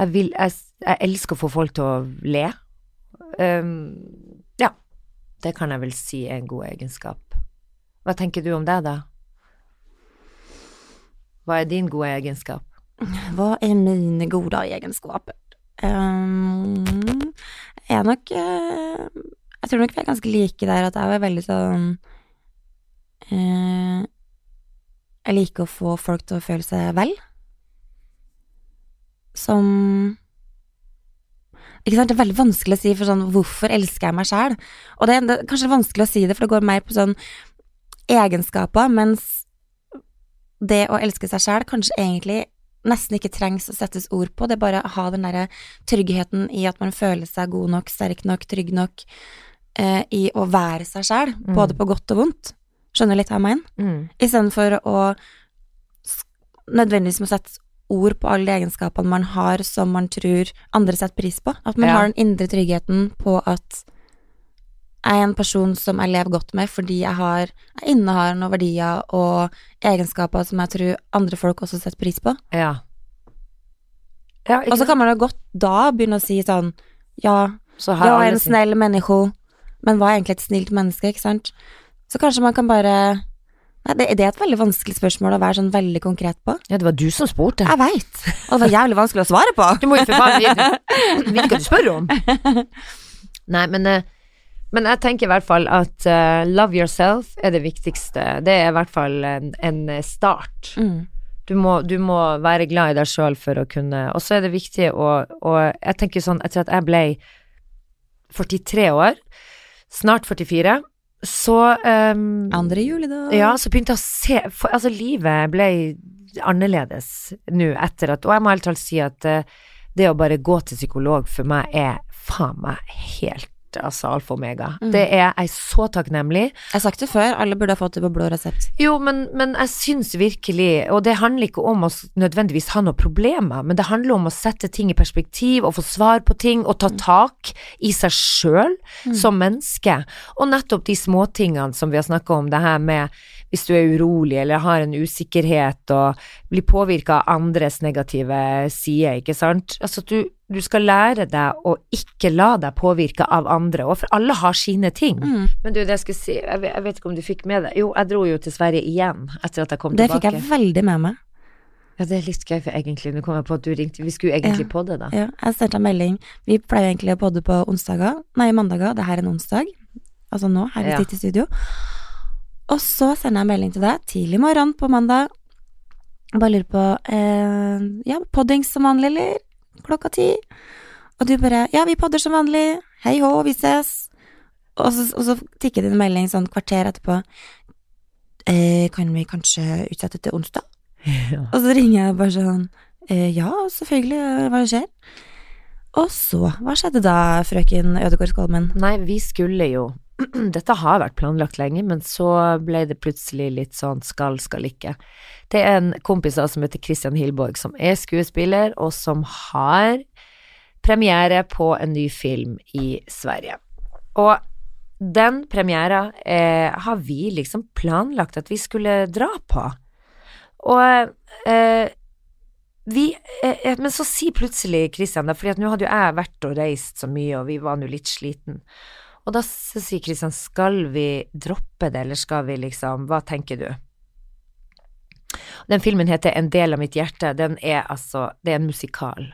Jeg, vil, jeg, jeg elsker å få folk til å le. Um, ja, det kan jeg vel si er en god egenskap. Hva tenker du om det, da? Hva er din gode egenskap? Hva er mine gode egenskaper? Um, jeg er nok eh, Jeg tror nok vi er ganske like der at jeg er veldig sånn uh, Jeg liker å få folk til å føle seg vel. Som ikke sant, Det er veldig vanskelig å si for sånn hvorfor elsker jeg meg sjæl? Og det er kanskje vanskelig å si det, for det går mer på sånn egenskaper, mens det å elske seg sjæl kanskje egentlig nesten ikke trengs å settes ord på. Det er bare å ha den derre tryggheten i at man føler seg god nok, sterk nok, trygg nok eh, i å være seg sjæl, Mm. både på godt og vondt. Skjønner du litt hva jeg mener? Mm. Istedenfor å nødvendigvis må sette ord på alle de egenskapene man har som man tror andre setter pris på. At man Ja. har den indre tryggheten på at er en person som jeg lever godt med fordi jeg har jeg innehar noen verdier og egenskaper som jeg tror andre folk også setter pris på. Ja. Ja, Og så kan man jo godt da begynne å si sånn Ja, Så jeg er en snill menneske, men hva er egentlig et snilt menneske, ikke sant? Så kanskje man kan bare Nei, det, det er et veldig vanskelig spørsmål å være sånn veldig konkret på. Ja, det var du som spurte. Jeg veit, og det var jævlig vanskelig å svare på. Du må jo for faen vite vite hva du spør om. Nei, men, eh, men jeg tenker i hvert fall at uh, love yourself er det viktigste. Det er i hvert fall en, en start. Mm. Du må, du må være glad i deg sjøl for å kunne Og så er det viktig å Og jeg tenker sånn, etter at jeg ble 43 år, snart 44, så um, Andre da Ja, så begynte jeg å se for, Altså, livet ble annerledes nå etter at Og jeg må helt talt si at uh, Det å bare gå til psykolog for meg er faen meg helt altså alfa omega. Mm. Det er jeg så takknemlig. Jeg har sagt det før, alle burde ha fått det på blå resept. Jo, men, men jeg syns virkelig, og det handler ikke om å nødvendigvis ha noen problemer, men det handler om å sette ting i perspektiv og få svar på ting og ta tak i seg sjøl som menneske. Og nettopp de småtingene som vi har snakka om, det her med hvis du er urolig eller har en usikkerhet og blir påvirka av andres negative sider, ikke sant. Altså at du, du skal lære deg å ikke la deg påvirke av andre, og for alle har sine ting. Mm. Men du, det jeg skulle si, jeg vet, jeg vet ikke om du fikk med deg Jo, jeg dro jo til Sverige igjen etter at jeg kom Det fikk jeg veldig med meg. Ja, det er litt gøy, for egentlig, nå kom jeg på at du ringte, vi skulle egentlig Ja. podde da. Ja, jeg sendte en melding. Vi pleier egentlig å podde på onsdager, nei, mandager. Det her er en onsdag. Altså nå, her vi Ja. sitter i studio. Og så sender jeg en melding til deg tidlig morgen på mandag. Jeg bare lurer på eh, Ja, podding som vanlig, eller? Klokka ti. Og du bare Ja, vi podder som vanlig. Hei hå, vi ses. Og så, og så tikker det en melding sånn kvarter etterpå. Eh, kan vi kanskje utsette til onsdag? Ja. Og så ringer jeg bare sånn eh, Ja, selvfølgelig, hva skjer? Og så, hva skjedde da, frøken Ødegård Skolmen? Nei, vi skulle jo Dette har vært planlagt lenge, men så ble det plutselig litt sånn skal, skal ikke. Det er en kompis da som heter Christian Hilborg, som er skuespiller, og som har premiere på en ny film i Sverige. Og den premiera eh, har vi liksom planlagt at vi skulle dra på. Og eh, vi, eh, eh, men så sier plutselig Kristian det, for nå hadde jo jeg vært og reist så mye, og vi var nå litt sliten. Og da sier Kristian, skal vi droppe det, eller skal vi liksom, hva tenker du? Den filmen heter En del av mitt hjerte, den er altså, det er en musikal.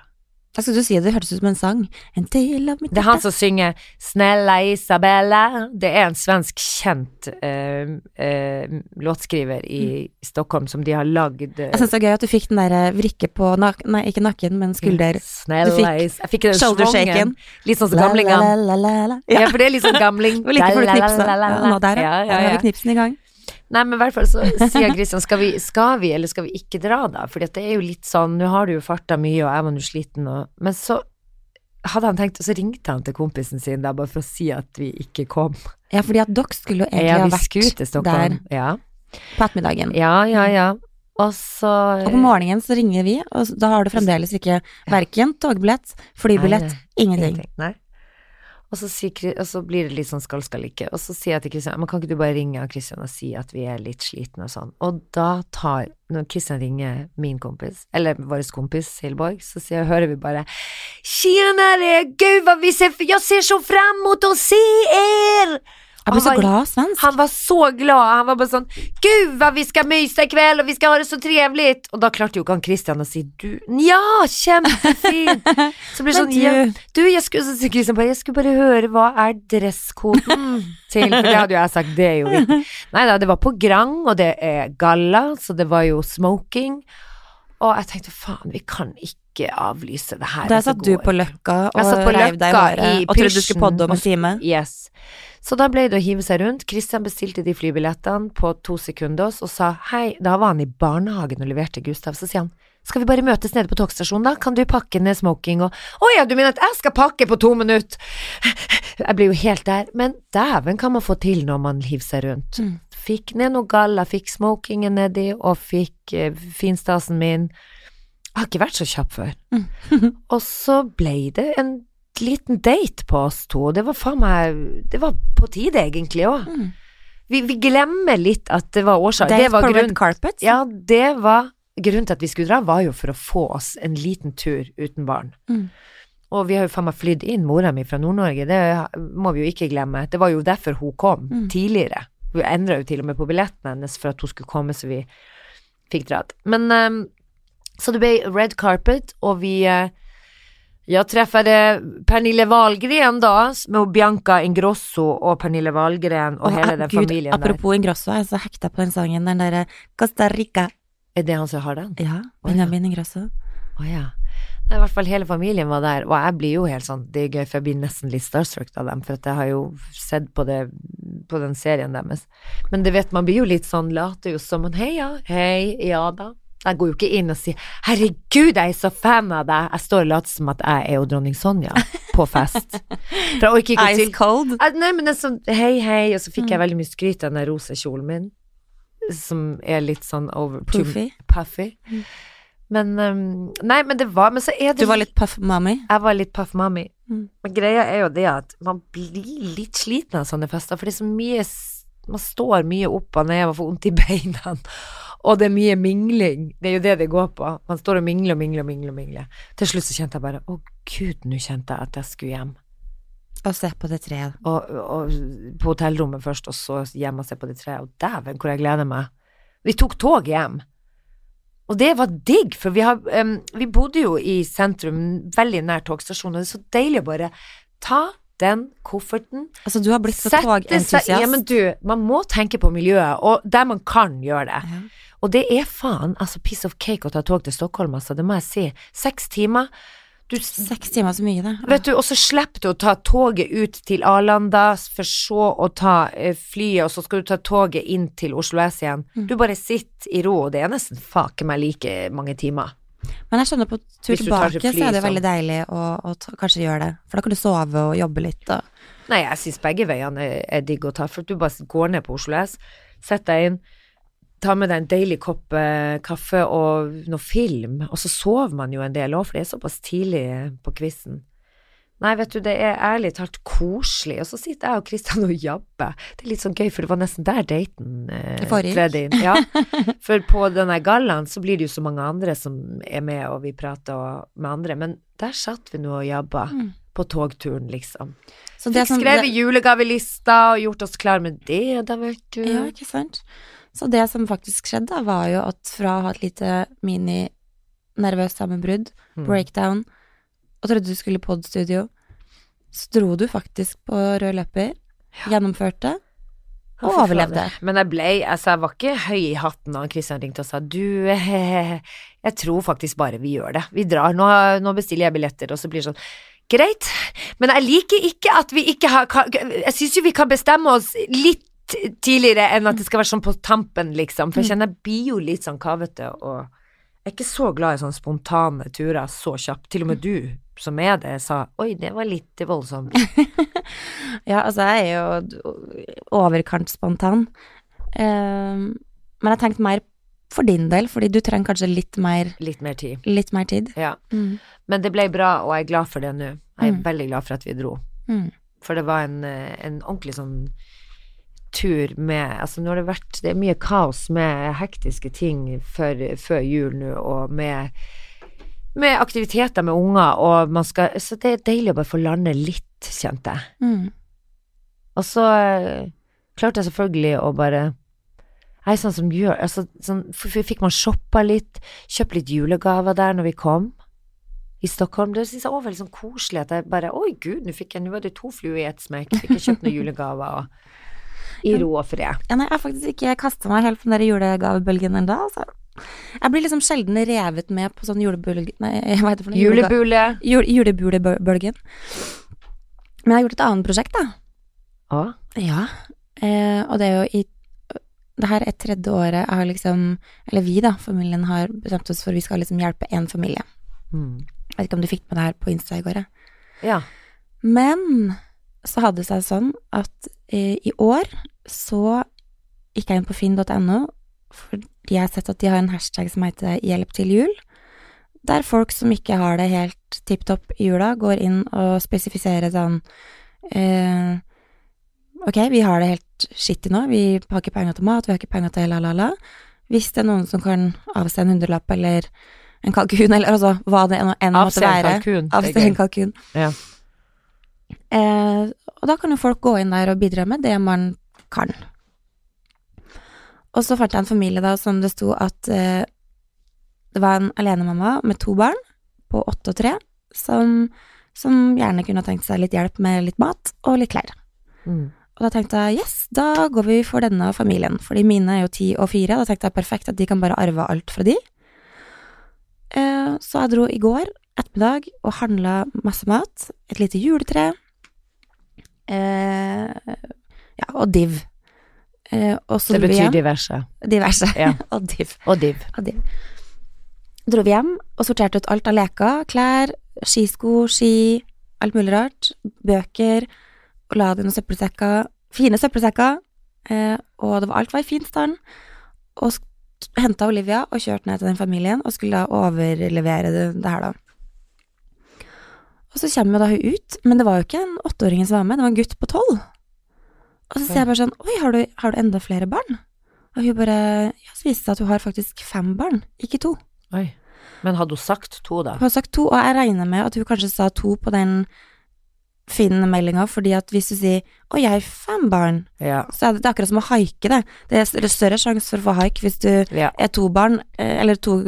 Hva skal du si, det hørtes ut som en sang. En del av mitt Det er han som synger 'Snella Isabella. Det er en svensk kjent uh, uh, låtskriver i Stockholm som de har lagd uh, Jeg syns det er gøy at du fikk den derre vrikke på nak Nei, ikke nakken, men skulder. Snella Du fikk Jeg fikk den shoulder shaken. Litt sånn som gamlingene. Ja. Ja, for det er litt sånn gamling. Og like før du la, Ja, nå der, ja. ja. Ja, ja. Nå har vi knipsen i gang. Nei, men i hvert fall så sier Kristian, skal vi, skal vi eller skal vi ikke dra da? For det er jo litt sånn, nå har du jo farta mye, og jeg var nå sliten, og Men så hadde han tenkt, og så ringte han til kompisen sin da, bare for å si at vi ikke kom. Ja, fordi at dere skulle jo egentlig Ja, ha vært der Ja. på ettermiddagen. ja, ja, ja. Og så Og på morgenen så ringer vi, og da har du fremdeles ikke verken togbillett, flybillett, Nei, ingenting. Nei. Og så, sier, og så blir det litt sånn skal, skal ikke. Og så sier jeg til Kristian, men kan ikke du bare ringe Kristian og si at vi er litt slitne og sånn. Og da tar, når Kristian ringer min kompis, eller vår kompis Hilborg, så sier, hører vi bare Tjenere, gud hva vi ser, Jeg ser så fram mot å se er! Jeg ble så var- glad svensk. Han var så glad, han var bare sånn Gud hva vi myse i kveld Og vi skal ha det så trevligt! Og da klarte jo ikke han Christian å si du, ja, kjempefint! Så blir det sånn, ja, du- jeg skulle, så Christian bare, jeg skulle bare høre hva er dresskoden til, for det hadde jo jeg sagt, det er jo viktig. Nei da, det var på Grang, og det er galla, så det var jo smoking. Og jeg tenkte faen, vi kan ikke avlyse det her. Der satt du på Løkka og reiv deg i håret og trodde du skulle podde om en time. Yes. Så da ble det å hive seg rundt. Christian bestilte de flybillettene på to sekunder og sa hei, da var han i barnehagen og leverte Gustav, så sier han skal vi bare møtes nede på togstasjonen da, kan du pakke ned smoking og å ja, du mener at jeg skal pakke på to minutter? Jeg blir jo helt der, men dæven kan man få til når man hiver seg rundt. Mm. Fikk ned noe galla, fikk smokingen nedi og fikk eh, finstasen min. Jeg har ikke vært så kjapp før. Mm. og så ble det en liten date på oss to, det var faen meg Det var på tide, egentlig òg. Mm. Vi, vi glemmer litt at det var årsak. Date Det var på grunn, red carpet? ja, det var grunnen til at vi skulle dra, var jo for å få oss en liten tur uten barn. Mm. Og vi har jo faen meg flydd inn mora mi fra Nord-Norge, det må vi jo ikke glemme. Det var jo derfor hun kom Mm. tidligere. Hun endra jo til og med på billetten hennes for at hun skulle komme, så vi fikk dratt. Men um, så det ble red carpet, og vi eh, Jag träffade Pernille Wahlgren da, med Bianca Ingrosso og Pernille Wahlgren og oh, hele eh, den Gud, familien der. apropos Ingrosso, jeg er så hekta på den sangen, den derre Costa Rica. Er det han som har den? Ja, Å, ja. Benjamin Ingrosso. Å ja. Nei, I hvert fall hele familien var der, og jeg blir jo helt sånn Det er gøy, for jeg blir nesten litt starstruck av dem, for jeg har jo sett på det på den serien deres. Men det vet man blir jo litt sånn later jo som en hei, ja, hei, ja da. Jeg går jo ikke inn og sier 'herregud, jeg er så fan av deg'. Jeg står og later som at jeg er jo dronning Sonja på fest. For jeg orker Ice cold. Nei, men det er sånn hei, hei, og så fikk jeg Mm. veldig mye skryt av den rosa kjolen min, som er litt sånn over Puffy. Puffy. Mm. Men um, Nei, men det var Men så er det Du var litt puff mommy. Jeg var litt puff mommy. Mm. Men greia er jo det at man blir litt sliten av sånne fester, for det er så mye Man står mye opp og ned og får vondt i beina. Og det er mye mingling. Det er jo det det går på. Man står og mingler og mingler og mingler. og mingler. Til slutt så kjente jeg bare Å, gud, nå kjente jeg at jeg skulle hjem. Og se på det treet. Og, og på hotellrommet først, og så hjem og se på det treet. Og dæven, hvor jeg gleder meg. Vi tok tog hjem. Og det var digg, for vi, har, um, vi bodde jo i sentrum, veldig nær togstasjonen, og det er så deilig å bare ta den kofferten, Altså, du har blitt så togentusiast. Ja, men du, man må tenke på miljøet, og der man kan gjøre det. Ja. Og det er faen, altså piece of cake å ta tog til Stockholm, altså, det må jeg si. Seks timer. Du, Seks timer er så mye, det. Vet du, og så slipper du å ta toget ut til Arlanda, for så å ta eh, flyet, og så skal du ta toget inn til Oslo S igjen. Mm. Du bare sitter i ro, og det er nesten faken meg like mange timer. Men jeg skjønner på tur tilbake, fly, så er det veldig deilig å, å ta, kanskje gjøre det. For da kan du sove og jobbe litt og Nei, jeg syns begge veiene er digg å ta, for du bare går ned på Oslo S, setter deg inn, tar med deg en deilig kopp eh, kaffe og noe film, og så sover man jo en del òg, for det er såpass tidlig på quizen. Nei, vet du, det er ærlig talt koselig, og så sitter jeg og Kristian og jabber. Det er litt sånn gøy, for det var nesten der daten eh, tredde inn. Ja, for på denne gallaen så blir det jo så mange andre som er med, og vi prater og- med andre, men der satt vi nå og jabba Mm. på togturen, liksom. Så det Fikk som- skrevet julegavelista og gjort oss klar med det, da, vet du. Ja, ikke sant. Så det som faktisk skjedde, da, var jo at fra å ha et lite mini-nervøst sammenbrudd, Mm. breakdown, og trodde du skulle på studio, så dro du faktisk på rød løper, gjennomførte, og overlevde. fader. Men jeg ble, altså jeg var ikke høy i hatten da Kristian ringte og sa du, jeg tror faktisk bare vi gjør det. Vi drar, nå, nå bestiller jeg billetter, og så blir det sånn Greit, men jeg liker ikke at vi ikke har Jeg syns jo vi kan bestemme oss litt tidligere enn at det skal være sånn på tampen, liksom. For jeg kjenner jeg blir jo litt sånn kavete, og jeg er ikke så glad i sånne spontane turer så kjapt. Til og med du som er det, sa oi, det var litt voldsomt. Ja, altså, jeg er jo overkant spontan. Uh, men jeg tenkte mer for din del, fordi du trenger kanskje litt mer, Litt mer tid. litt mer tid. Ja. Mm. Men det ble bra, og jeg er glad for det nå. Jeg er Mm. veldig glad for at vi dro. Mm. For det var en, eh, en ordentlig sånn tur med Altså, nå har det vært Det er mye kaos med hektiske ting før, før jul nå, og med med aktiviteter med unger, og man skal Så det er deilig å bare få lande litt, kjente jeg. Mm. Og så eh, klarte jeg selvfølgelig å bare Jeg er sånn som gjør altså, sånn, Fikk man shoppa litt, kjøpt litt julegaver der når vi kom i Stockholm. Det synes jeg også var veldig sånn koselig at jeg bare Oi, gud, nå fikk jeg Nå var det to fluer i ett smekk. Fikk jeg kjøpt noen julegaver og i ro og fred. Ja, nei, jeg har faktisk ikke kasta meg helt på den der julegavebølgen ennå, altså. Jeg blir liksom sjelden revet med på sånn julebølge... Nei, hva heter det for noe? Julebule. Jule, julebulebølgen. Men jeg har gjort et annet prosjekt, da. Å, Ja. Eh, og det er jo i Det her er tredje året jeg har liksom Eller vi, da, familien har bestemt oss for vi skal liksom hjelpe én familie. mm. Jeg vet ikke om du fikk med det her på Insta i går, jeg. Ja. Men så hadde det seg sånn at eh, i år så gikk jeg inn på finn.no, fordi jeg har sett at de har en hashtag som heter 'hjelp til jul', der folk som ikke har det helt tipp topp i jula, går inn og spesifiserer sånn eh, Ok, vi har det helt skittig nå, vi har ikke penger til mat, vi har ikke penger til la-la-la. Hvis det er noen som kan avse en hundrelapp eller en kalkun, eller altså hva det enn måtte måtte Avse en være. kalkun. Avse en kalkun. Ja. Eh, og da kan jo folk gå inn der og bidra med det man kan. Og så fant jeg en familie da som det sto at eh, det var en alenemamma med to barn på åtte og tre som, som gjerne kunne tenkt seg litt hjelp med litt mat og litt klær. Mm. Og da tenkte jeg yes, da går vi for denne familien, fordi mine er jo ti og fire. Da tenkte jeg perfekt at de kan bare arve alt fra de. Eh, så jeg dro i går ettermiddag og handla masse mat. Et lite juletre. Eh, ja, og div. Eh, og så Det betyr hjem. diverse. diverse. Ja. og div. Og div. Og div. dro vi hjem og sorterte ut alt av leker, klær, skisko, ski, alt mulig rart, bøker, og la det i noen søppelsekker, fine søppelsekker, eh, og det var, alt var i fin stand, og henta Olivia og kjørte ned til den familien, og skulle da overlevere det, det her, da. Og så kommer da hun ut, men det var jo ikke en åtteåring som var med, det var en gutt på tolv. Og så sier jeg bare sånn, oi, har du, har du enda flere barn? Og hun bare, ja, så viste det seg at hun har faktisk fem barn, ikke to. Oi. Men hadde hun sagt to, da? Hun har sagt to, og jeg regner med at hun kanskje sa to på den Finn-meldinga, fordi at hvis du sier 'Å, jeg har fem barn', Ja. så er det, det er akkurat som å haike, det. Det er større- sjanse for å få haik hvis du ja. er to barn, eh, eller to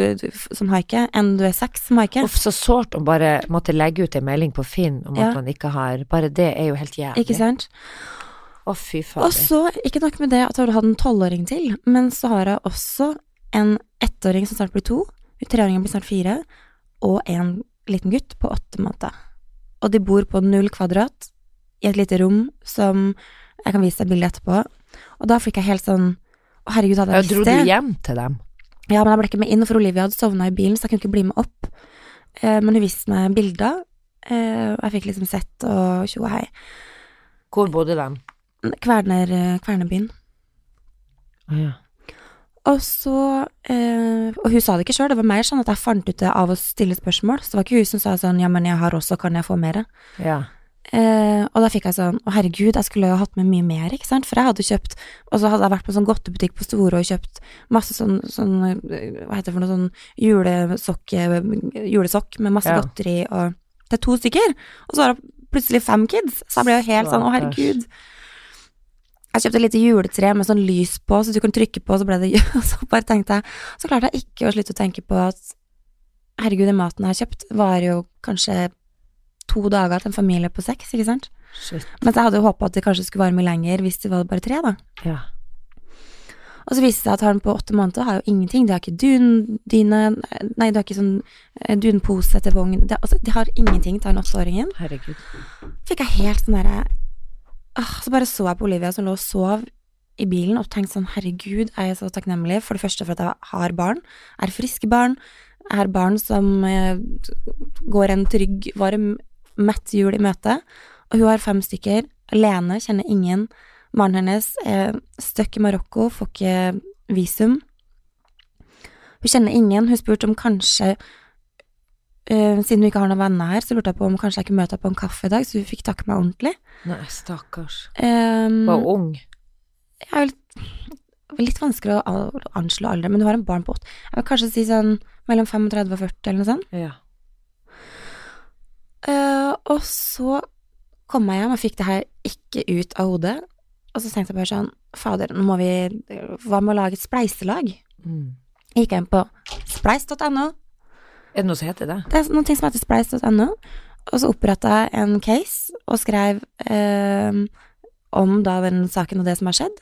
som haiker, enn du er seks som haiker. Uff, så sårt å bare måtte legge ut en melding på Finn om Ja. at man ikke har Bare det er jo helt jævlig. Ikke sant? Å, fy Og så, ikke nok med det at hun har en tolvåring til, men så har hun også en ettåring som snart blir to, treåringen blir snart fire, og en liten gutt på åtte måneder. Og de bor på null kvadrat i et lite rom som jeg kan vise deg bildet etterpå. Og da fikk jeg helt sånn Å, herregud, hadde jeg visst jeg dro du hjem til dem? Ja, men jeg ble ikke med inn, for Olivia hadde sovna i bilen, så jeg kunne ikke bli med opp. Eh, men hun viste meg bilder, eh, og jeg fikk liksom sett og tjo og hei. Hvor bodde de? Kverner, eh, Kvernebyen. Å ja. Og så eh, Og hun sa det ikke sjøl, det var mer sånn at jeg fant ut det av å stille spørsmål. Så det var ikke hun som sa sånn ja, men jeg har også, kan jeg få mer? ja. Eh, og da fikk jeg sånn å herregud, jeg skulle jo hatt med mye mer, ikke sant? For jeg hadde kjøpt Og så hadde jeg vært på en sånn godtebutikk på Store og kjøpt masse sånn, sånn Hva heter det for noe sånn julesokk, julesokk med masse Ja. godteri og Det er to stykker! Og så var det plutselig fem kids! Så jeg ble jo helt sånn å herregud. Jeg kjøpte et lite juletre med sånn lys på, så du kan trykke på, så ble det så bare tenkte jeg Så klarte jeg ikke å slutte å tenke på at herregud, den maten jeg har kjøpt, varer jo kanskje to dager til en familie på seks, ikke sant? Shit. Mens jeg hadde jo håpa at det kanskje skulle vare mye lenger hvis det var bare tre, da. Ja. Og så viste det seg at han på åtte måneder har jo ingenting. De har ikke dundyne, nei, de har ikke sånn eh, dunpose til vogn. De, altså, de har ingenting til han åtteåringen. Herregud. Fikk jeg helt sånn derre Så bare så jeg på Olivia som lå og sov i bilen og tenkte sånn herregud, jeg er så takknemlig for det første for at jeg har barn. Jeg er friske barn. Jeg har barn som eh, går en trygg, varm, mett jul i møte. Og hun har fem stykker. Alene, kjenner ingen. Mannen hennes er stuck i Marokko, får ikke visum. Hun kjenner ingen. Hun spurte om kanskje eh, Siden hun ikke har noen venner her, så lurte jeg på om kanskje jeg kunne møte henne på en kaffe i dag, så hun fikk takke meg ordentlig. Nei, stakkars. Um, Var ung. jeg er litt, litt vanskelig å anslå alder, men du har en barn på åtte Jeg vil kanskje si sånn mellom 35 og 40, eller noe sånt. Ja. Uh, og så kom jeg hjem og fikk det her ikke ut av hodet. Og så tenkte jeg bare sånn Fader, nå må vi Hva med å lage et spleiselag? Mm. Jeg gikk inn på spleis.no. Er det noe som heter det? Det er noe som heter spleis.no. Og så oppretta jeg en case og skrev eh, om da den saken og det som har skjedd.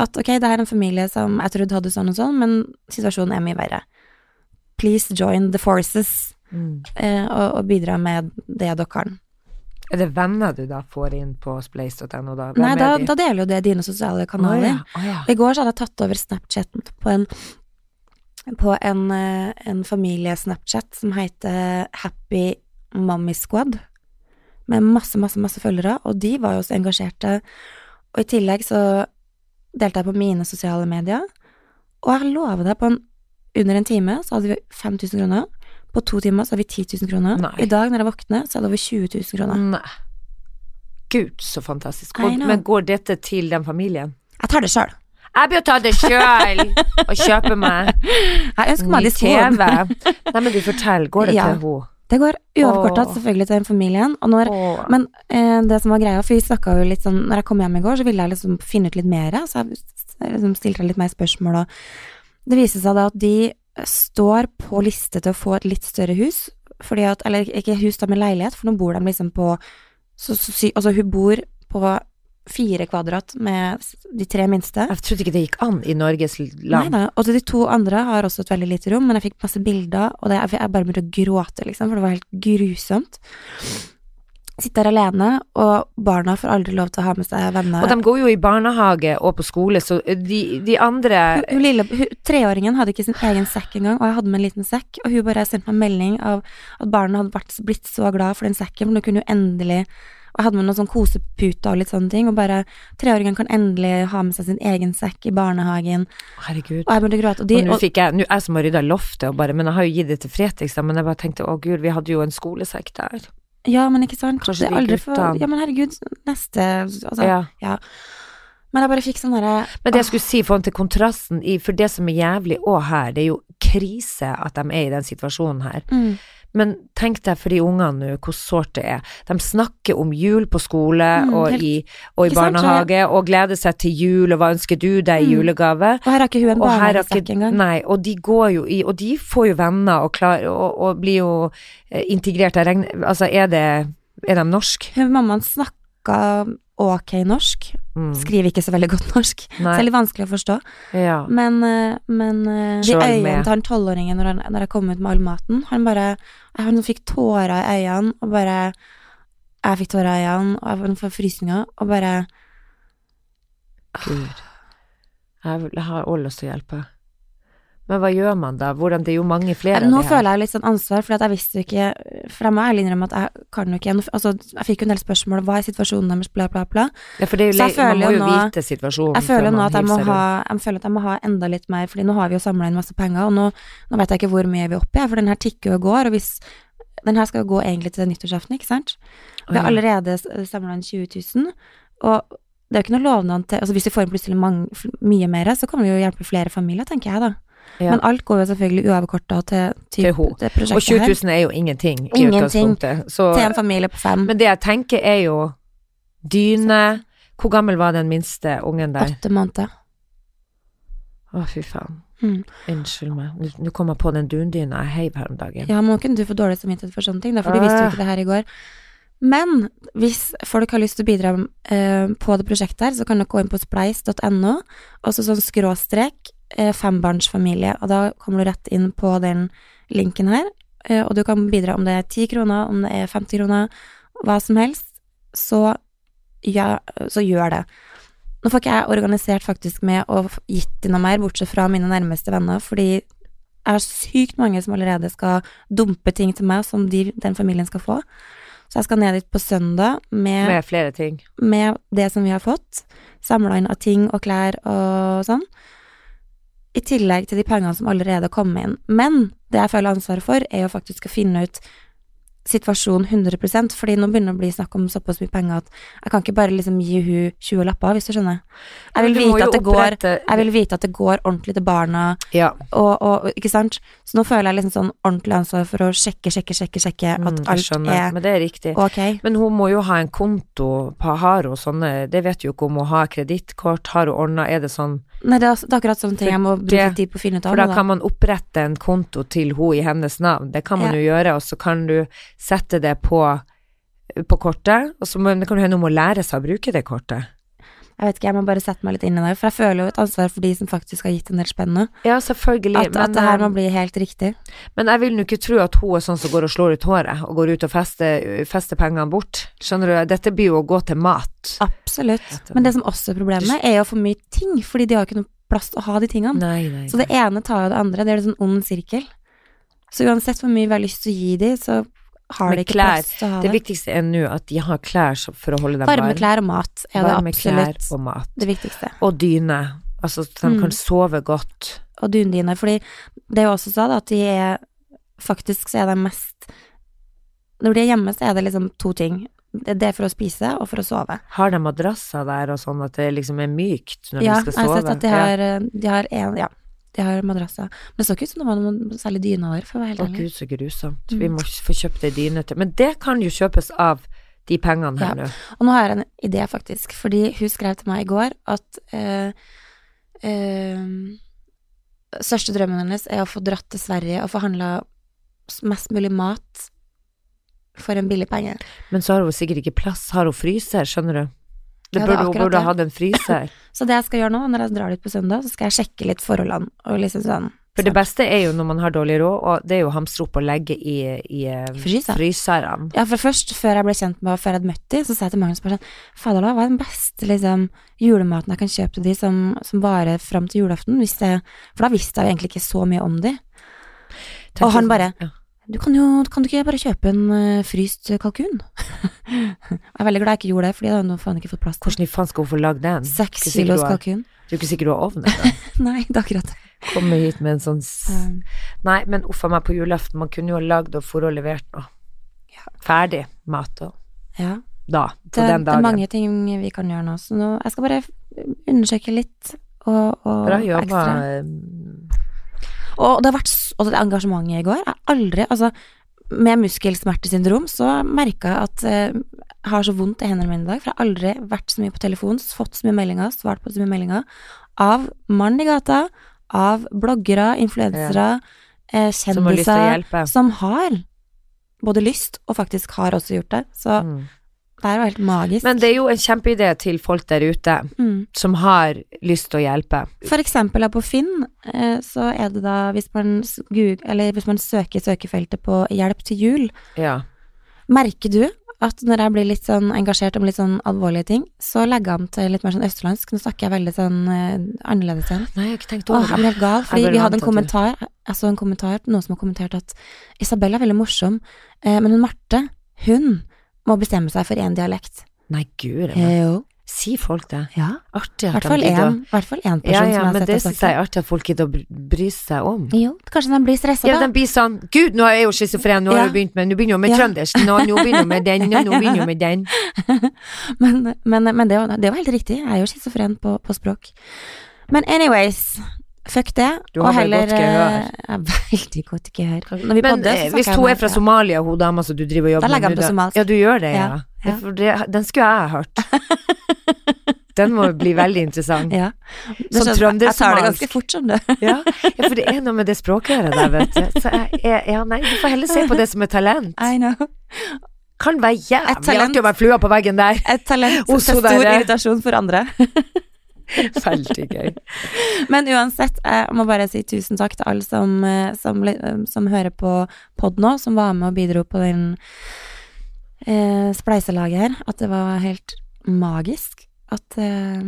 At ok, det er en familie som jeg trodde hadde sånn og sånn, men situasjonen er mye verre. Please join the forces Mm. eh, og, og bidra med det dere kan. Er det venner du da får inn på splace.no, da? Hvem Nei, da, de? da deler jo det dine sosiale kanaler. Oh, ja, Oh, ja. I går så hadde jeg tatt over Snapchaten på en på en, eh, en familie-Snapchat som heter Happy Mommy Squad, med masse, masse, masse følgere, og de var jo også engasjerte. Og i tillegg så delte jeg på mine sosiale medier, og jeg lover deg, på en, under en time så hadde vi 5000 kroner. På to timer så hadde vi 10 000 kroner. Nei. I dag når jeg våkner, så er det over 20 000 kroner. Nei. Gud, så fantastisk. Men går dette til den familien? Jeg tar det sjøl. Jeg bør ta det sjøl og kjøpe meg Jeg ønsker meg de litt TV. Nei, men du fortell, går det Ja. til henne? Det går uavkorta selvfølgelig til den familien. Når, men eh, det som var greia, for vi snakka jo litt sånn Når jeg kom hjem i går, så ville jeg liksom finne ut litt mer, så jeg liksom stilte litt mer spørsmål, og det viste seg da at de står på liste til å få et litt større hus, fordi at Eller ikke hus, da, men leilighet, for nå bor de liksom på så, så, Altså, hun bor på fire kvadrat med de tre minste. Jeg trodde ikke det gikk an i Norges Nei land. da. Og de to andre har også et veldig lite rom, men jeg fikk masse bilder, og det, jeg, bare begynte å gråte, liksom, for det var helt grusomt. sitter alene, og barna får aldri lov til å ha med seg venner. Og de går jo i barnehage og på skole, så de, de andre Hun, lille, hun, treåringen hadde ikke sin egen sekk engang, og jeg hadde med en liten sekk, og hun bare sendte meg melding av at barna hadde blitt så glad for den sekken, for nå kunne hun endelig Og hadde med noen sånn koseputer og litt sånne ting, og bare Treåringen kan endelig ha med seg sin egen sekk i barnehagen, Herregud. og jeg begynte å gråte. Og de Og nå fikk jeg, nå er jeg som har rydda loftet og bare, men jeg har jo gitt det til Fretex, da, men jeg bare tenkte å gud, vi hadde jo en skolesekk der. Ja, men ikke sant? Kanskje Det er aldri for Ja, men herregud, neste Altså, Ja. Men jeg bare fikk sånn derre Men det jeg skulle si i forhold til kontrasten i, for det som er jævlig òg her, det er jo krise at de er i den situasjonen her. mm, Men tenk deg for de ungene nå, hvor sårt det er. De snakker om jul på skole Mm, og, helt- i, og i barnehage, sant, og gleder seg til jul, og hva ønsker du deg i Mm. julegave? Og her har ikke hun en barnehagesekk engang. nei, og de går jo i, og de får jo venner og, klar, og, og blir jo eh, integrert. Jeg regner, altså er det, er de norsk? Hun mammaen snakka ok norsk, Mm. skriver ikke så veldig godt norsk, så det er Nei, litt vanskelig å forstå. ja. Men, eh, men eh, de øynene til han tolvåringen når, han- når jeg kom ut med all maten, han bare Han fikk tårer i øynene, og bare Jeg fikk tårer i øynene, og jeg får frysninger, og bare Gud. Jeg har også lyst til å hjelpe. Men hva gjør man da? Hvordan, det er jo mange flere Nå av de her. føler jeg litt sånn ansvar, for jeg visste jo ikke For jeg må ærlig innrømme at jeg kan jo ikke Altså, jeg fikk jo en del spørsmål, hva er situasjonen deres, bla, bla, bla. Ja, for det er jo Så man må jo nå- vite situasjonen. Jeg føler nå at jeg må ha Jeg føler at jeg må ha enda litt mer, Fordi nå har vi jo samla inn masse penger, og nå, nå vet jeg ikke hvor mye vi er oppe i, for den her tikker jo og går, og hvis Den her skal jo gå egentlig til nyttårsaften, ikke sant? Vi har allerede samla inn 20 000, og det er jo ikke noe lovnad til Altså hvis vi får inn plutselig mange, mye mer, så kan vi jo hjelpe flere familier, tenker jeg da. Ja. Men alt går jo selvfølgelig uavkorta til, Til typ, ho. det Og 20 prosjektet her. 000 er jo ingenting i Ingenting. utgangspunktet. Så, Til en familie på fem. men det jeg tenker er jo dyne Hvor gammel var den minste ungen der? Åtte måneder. Å, fy faen. Mm. Unnskyld meg. Nå- kom jeg på den dundyna jeg heiv her om dagen. Ja, må ikke du få dårlig samvittighet for sånne ting, da, for de visste jo ikke det her i går. Men hvis folk har lyst til å bidra eh, på det prosjektet her, så kan dere gå inn på spleis.no, og så sånn skråstrek fembarnsfamilie, og da kommer du rett inn på den linken her, eh, og du kan bidra om det er 10 kroner, om det er 50 kroner, hva som helst, så, ja, så gjør det. Nå får ikke jeg organisert faktisk med å gitt inn noe mer, bortsett fra mine nærmeste venner, fordi jeg har sykt mange som allerede skal dumpe ting til meg som de, den familien skal få. Så jeg skal ned dit på søndag med, Med flere ting. med det som vi har fått, samla inn av ting og klær og sånn. I tillegg til de pengene som allerede har kommet inn. Men det jeg føler ansvaret for, er jo faktisk å finne ut situasjonen 100 fordi nå begynner det å bli snakk om såpass mye penger at jeg kan ikke bare liksom gi hun 20 lapper, hvis du skjønner. Jeg vil vite at det går jeg vil vite at det går ordentlig til barna, Ja. og, og, ikke sant? Så nå føler jeg liksom sånn ordentlig ansvar for å sjekke, sjekke, sjekke, sjekke at Mm, alt er men det er riktig. Men hun må jo ha en konto, på- har hun sånne, det vet jo ikke om hun har kredittkort, har hun ordna, er det sånn Nei, det er, det er akkurat sånne ting jeg må bruke tid på å finne ut av. For da kan man opprette en konto til hun i hennes navn, det kan man Ja. jo gjøre, og så kan du sette det på, på kortet, og så må, det kan hende hun må lære seg å bruke det kortet. Jeg vet ikke, jeg må bare sette meg litt inn i det, for jeg føler jo et ansvar for de som faktisk har gitt en del spenn nå. Ja, selvfølgelig, At, at det her må bli helt riktig. men jeg vil nå ikke tro at hun er sånn som går og slår ut håret, og går ut og fester, fester pengene bort. Skjønner du, dette blir jo å gå til mat. Absolutt. Men det som også er problemet, er jo for mye ting, fordi de har ikke noe plass til å ha de tingene. Nei, nei, Så det ene tar jo det andre, det er en sånn ond sirkel. Så uansett hvor mye vi har lyst til å gi de, så har de ikke klær, plass til å ha Det det. viktigste er nå at de har klær for å holde dem Varme varme. klær og mat er det Varme klær absolutt og mat. det viktigste. Og dyne. Altså, så de Mm. kan sove godt. Og dundyne. fordi det er jo også sånn at de er Faktisk så er de mest Når de er hjemme, så er det liksom to ting. Det det er for å spise og for å sove. Har de madrasser der og sånn at det liksom er mykt når Ja, de jeg skal har sove? sett at de har, eh, de har en Ja, de har madrasser. Men det så ikke ut som det var noen særlig dyne over, for å være Å helt ærlig. gud, så grusomt. Mm. Vi må få kjøpt ei dyne til. Men det kan jo kjøpes av de pengene her nå. Og nå har jeg en idé, faktisk, fordi hun skrev til meg i går at øh, øh, største drømmen hennes er å få dratt til Sverige og få handla mest mulig mat for en billig penge. Men så har hun sikkert ikke plass. Har hun fryser, skjønner du? Det burde, hun burde hatt en fryser. Så det jeg skal gjøre nå, når jeg drar dit på søndag, så skal jeg sjekke litt forholdene, og liksom sånn For det beste er jo når man har dårlig råd, og det er jo å hamstre opp og legge i, i, eh, I fryseren. fryseren. Ja, for først, før jeg ble kjent med før jeg hadde møtt dem, så sa jeg til Magnus bare sånn Fader, hva er den beste liksom, julematen jeg kan kjøpe til de som, som varer fram til julaften? Det, for da visste jeg jo egentlig ikke så mye om de. Takk Og han bare- ja. Du kan jo kan du ikke bare kjøpe en eh, fryst kalkun? jeg er veldig glad jeg ikke gjorde det, fordi jeg hadde nå faen ikke fått plass til Hvordan i faen skal hun få lagd den? seks kilos har- kalkun. Du er ikke sikker du har ovn? Nei, det er akkurat det. Komme hit med en sånn Um, Nei, men uffa meg på julaften, man kunne jo ha lagd og for og levert noe. Ferdig mat og ja. da, på Det, den det er mange ting vi kan gjøre nå, så nå, jeg skal bare undersøke litt og, og Bra jobba. ekstra. Eh, Og det har vært og det engasjementet i går. Har aldri Altså, med muskelsmertesyndrom så merka jeg at eh, jeg har så vondt i hendene mine i dag, for jeg har aldri vært så mye på telefonen, fått så mye meldinger, svart på så mye meldinger av mann i gata, av bloggere, influensere, eh, Som har som har både lyst og faktisk har også gjort det. Så Mm. Det er jo helt magisk. Men det er jo en kjempeidé til folk der ute mm. som har lyst til å hjelpe. For eksempel på Finn, eh, så er det da hvis man, hvis man søker søkefeltet på 'hjelp til jul', Ja. merker du at når jeg blir litt sånn engasjert om litt sånn alvorlige ting, så legger jeg om til litt mer sånn østlandsk. Nå snakker jeg veldig sånn eh, annerledes igjen. Nei, jeg har ikke tenkt Åh, det. jeg ble helt gal, fordi vi hadde en kommentar Jeg så en kommentar noen som har kommentert at Isabel er veldig morsom, eh, men hun Marte, hun må bestemme seg for én dialekt. Nei, gud. meg. jo. Sier folk det? Ja. Artig at Hvertfall de gidder én hvert fall én person Ja, ja, som jeg men det syns jeg er artig at folk gidder å bry- seg om. Jo, kanskje de blir stressa Ja, da. de blir sånn Gud, nå er jeg jo schizofren, nå har jeg begynt med Nå begynner jo med Ja. trøndersk, nå, nå begynner jo med den, nå begynner jo med den. Men, men, men det, var, det var helt riktig. Jeg er jo schizofren på, på språk. Men anyways, fuck det. Du har og heller, godt gehør. eh, ja, veldig godt gehør. Men podder, eh, hvis hun er fra. Somalia, hun dama som du driver og jobber Da legger jeg på nå, somalisk. Ja, du gjør det, ja. Ja, ja. det, den skulle jeg hørt. Den må bli veldig interessant. Ja. Det Sånn skjønner- Jeg tar det ganske fort, skjønner du. Ja, ja, for det er noe med det språket der, vet du. Så jeg, jeg, ja, nei, du får heller se på det som et talent. I know. Kan være jævlig artig å være flua på veggen der. Et talent til stor irritasjon for andre. Veldig gøy. Men uansett, jeg må bare si tusen takk til alle som, eh, som, som hører på pod nå, som var med og bidro på den eh, spleiselaget her. At det var helt magisk. At eh,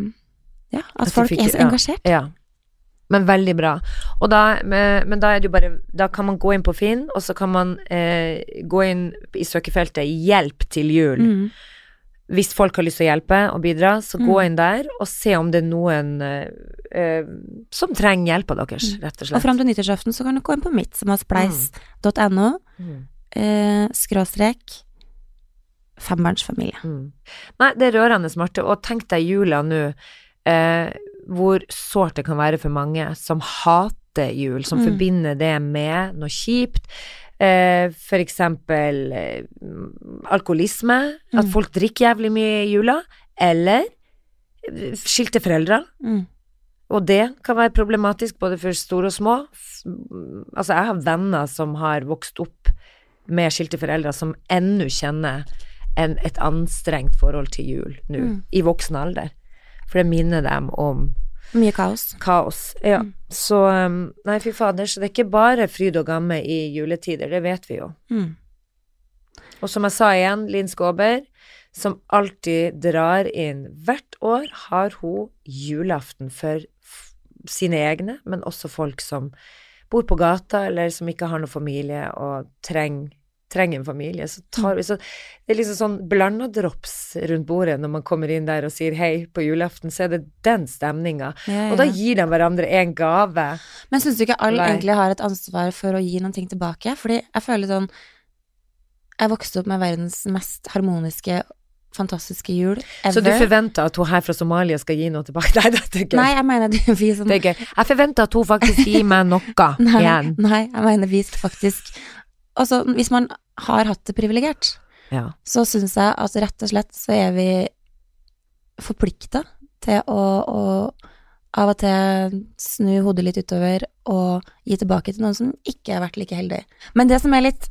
ja, at, At folk fikk- er så ja. engasjert. Ja. Men veldig bra. Og da, men da er det jo bare Da kan man gå inn på Finn, og så kan man eh, gå inn i søkefeltet 'Hjelp til jul'. Mm. Hvis folk har lyst til å hjelpe og bidra, så gå Mm. inn der og se om det er noen eh, som trenger hjelpa deres, rett og slett. Og fram til nyttårsaften så kan du gå inn på mitt, som er spleis.no, Mm. eh, skråstrek fembarnsfamilie. Mm. Nei, det er rørende, Marte. Og tenk deg jula nå, uh, hvor sårt det kan være for mange som hater jul, som Mm. forbinder det med noe kjipt. Eh, eksempel eh, alkoholisme, at Mm. folk drikker jævlig mye i jula, eller eh, skilte foreldre. Mm. Og det kan være problematisk både for store og små. Altså, jeg har venner som har vokst opp med skilte foreldre, som ennå kjenner en, et anstrengt forhold til jul nå, Mm. i voksen alder. For det minner dem om Mye kaos. kaos. Ja. Mm. Så um, Nei, fy fader, så det er ikke bare fryd og gamme i juletider, det vet vi jo. Mm. Og som jeg sa igjen, Linn Skåber, som alltid drar inn Hvert år har hun julaften for sine egne, men også folk som bor på gata, eller som ikke har noen familie og trenger trenger en familie, så tar vi så Det er liksom sånn blanda drops rundt bordet når man kommer inn der og sier hei på julaften, så er det den stemninga. Ja, Og da gir de hverandre en gave. Men syns du ikke alle egentlig har et ansvar for å gi noen ting tilbake? Fordi jeg føler sånn Jeg vokste opp med verdens mest harmoniske, fantastiske jul ever. Så du forventer at hun her fra Somalia skal gi noe tilbake? Nei, det er gøy. Nei, jeg mener det vi som Det er gøy. Jeg forventer at hun faktisk gir meg noe Nei, igjen. nei, jeg mener vi faktisk Altså, hvis man har hatt det privilegert, Ja. så syns jeg at rett og slett så er vi forplikta til å, å av og til snu hodet litt utover og gi tilbake til noen som ikke har vært like heldig. Men det som er litt,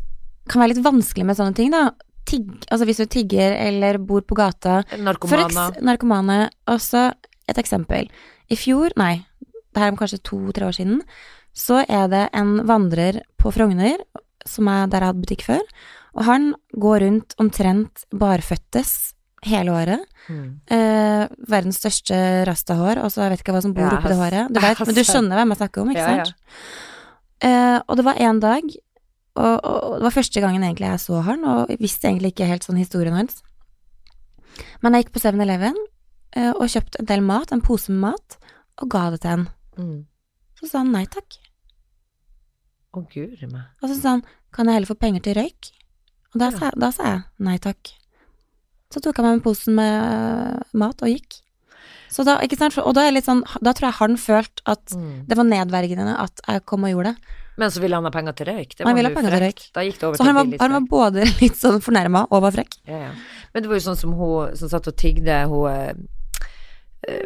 kan være litt vanskelig med sånne ting, da tigg, altså Hvis du tigger eller bor på gata Narkomane. eks narkomane. Også et eksempel. I fjor, nei, det her er kanskje to-tre år siden, så er det en vandrer på Frogner, som er der jeg hadde butikk før, og han går rundt omtrent barføttes hele året. Mm. Eh, verdens største rastahår, altså jeg vet ikke hva som bor Ja, oppi det håret. Du vet, men du altså. skjønner hvem jeg snakker om, ikke Ja, ja. sant? Eh, og det var en dag, og, og, og det var første gangen egentlig jeg så han, og jeg visste egentlig ikke helt sånn historien hans. Men jeg gikk på 7-Eleven eh, og kjøpte en del mat, en pose med mat, og ga det til han. Mm. Så sa han nei takk. Å, guri meg. Og så sa han kan jeg heller få penger til røyk? Og da, Ja. sa, da sa jeg nei takk. Så tok jeg med posen med eh, mat og gikk. Så da, ikke sant, og da, er jeg litt sånn, da tror jeg han følte at Mm. det var nedverdigende at jeg kom og gjorde det. Men så ville han ha penger til røyk. Det Han var ville jo ha penger til frekt. Da gikk det over Så han til var, billig han var både litt sånn fornærma og var frekk. Ja, ja. Men det var jo sånn som hun som satt og tigde, hun eh, eh,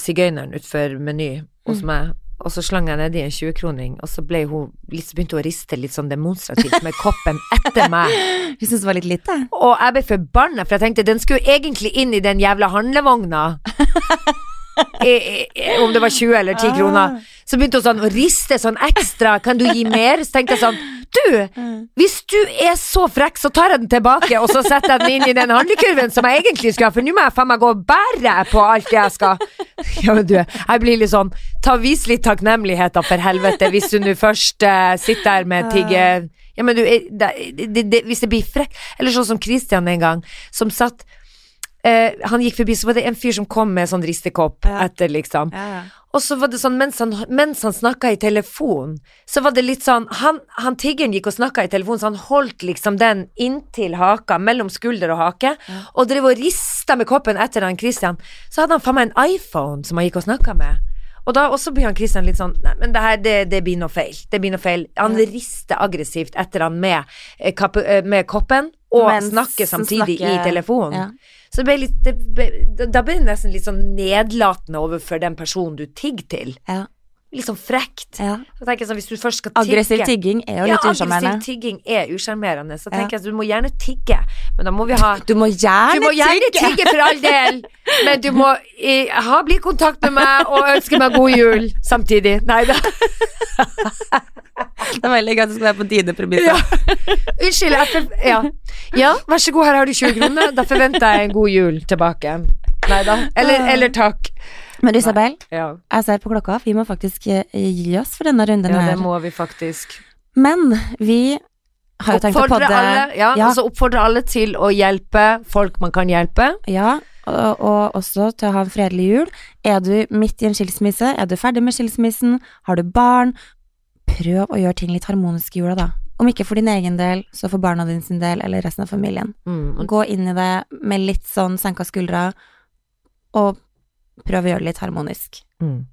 sigøyneren utfor Meny hos Mm. meg, og så slang jeg nedi en 20-kroning, og så hun begynte hun å riste litt sånn demonstrativt med koppen etter meg. Vi syntes det var litt lite. Og jeg ble forbanna, for jeg tenkte den skulle egentlig inn i den jævla handlevogna. I, i, om det var 20 eller 10 kroner. Så begynte hun sånn å riste sånn ekstra. Kan du gi mer? Så tenkte jeg sånn Du, hvis du er så frekk, så tar jeg den tilbake, og så setter jeg den inn i den handlekurven som jeg egentlig skulle ha, for nå må jeg faen meg gå og bære på alt jeg skal. Ja, men du, jeg blir litt sånn Ta Vis litt takknemlighet, da, for helvete, hvis du nå først uh, sitter der med tigge... Ja, men du, eh, det, det, det, hvis det blir frekk Eller sånn som Christian en gang, som satt uh, Han gikk forbi, så var det en fyr som kom med sånn ristekopp Ja. etter, liksom. Og så var det sånn, mens han, mens han snakka i telefon, så var det litt sånn Han, han tiggeren gikk og snakka i telefon, så han holdt liksom den inntil haka, mellom skulder og hake, og drev og rista med koppen etter han Christian. Så hadde han faen meg en iPhone som han gikk og snakka med. Og da også blir han Christian litt sånn Nei, men det her, det, det blir noe feil. Det blir noe feil. Han Ja. rister aggressivt etter han med, eh, eh, med koppen, og Mens snakke samtidig snakker- i telefonen. Ja. Så det ble litt, det ble, da- ble det nesten litt sånn nedlatende overfor den personen du tigger til. Ja. Litt sånn frekt. ja. Så jeg sånn, hvis du først skal Aggressiv tigging er jo ja, litt usjarmerende. aggressiv tigging er usjarmerende. Så tenker jeg at du må gjerne tigge, men da må vi ha Du må gjerne, du må gjerne tigge for all del, men du må eh, ha blikkontakt med meg og ønske meg god jul samtidig. Nei da. Det er veldig gøy at det skal være på dine premisser. Ja. Unnskyld. For, ja. ja, vær så god, her har du 20 kroner. Da forventer jeg en god jul tilbake. Nei da. Eller, eller takk. Men du, Isabel, Ja. jeg ser på klokka, vi må faktisk eh, gi oss for denne runden ja, her. det må vi faktisk. Men vi har jo tenkt å podde alle, ja, Ja. Altså oppfordre alle til å hjelpe folk man kan hjelpe. Ja, og, og også til å ha en fredelig jul. Er du midt i en skilsmisse? Er du ferdig med skilsmissen? Har du barn? Prøv å gjøre ting litt harmonisk i jula, da. Om ikke for din egen del, så for barna dine sin del, eller resten av familien. Mm. Gå inn i det med litt sånn senka skuldre, og prøv å gjøre det litt harmonisk. Mm.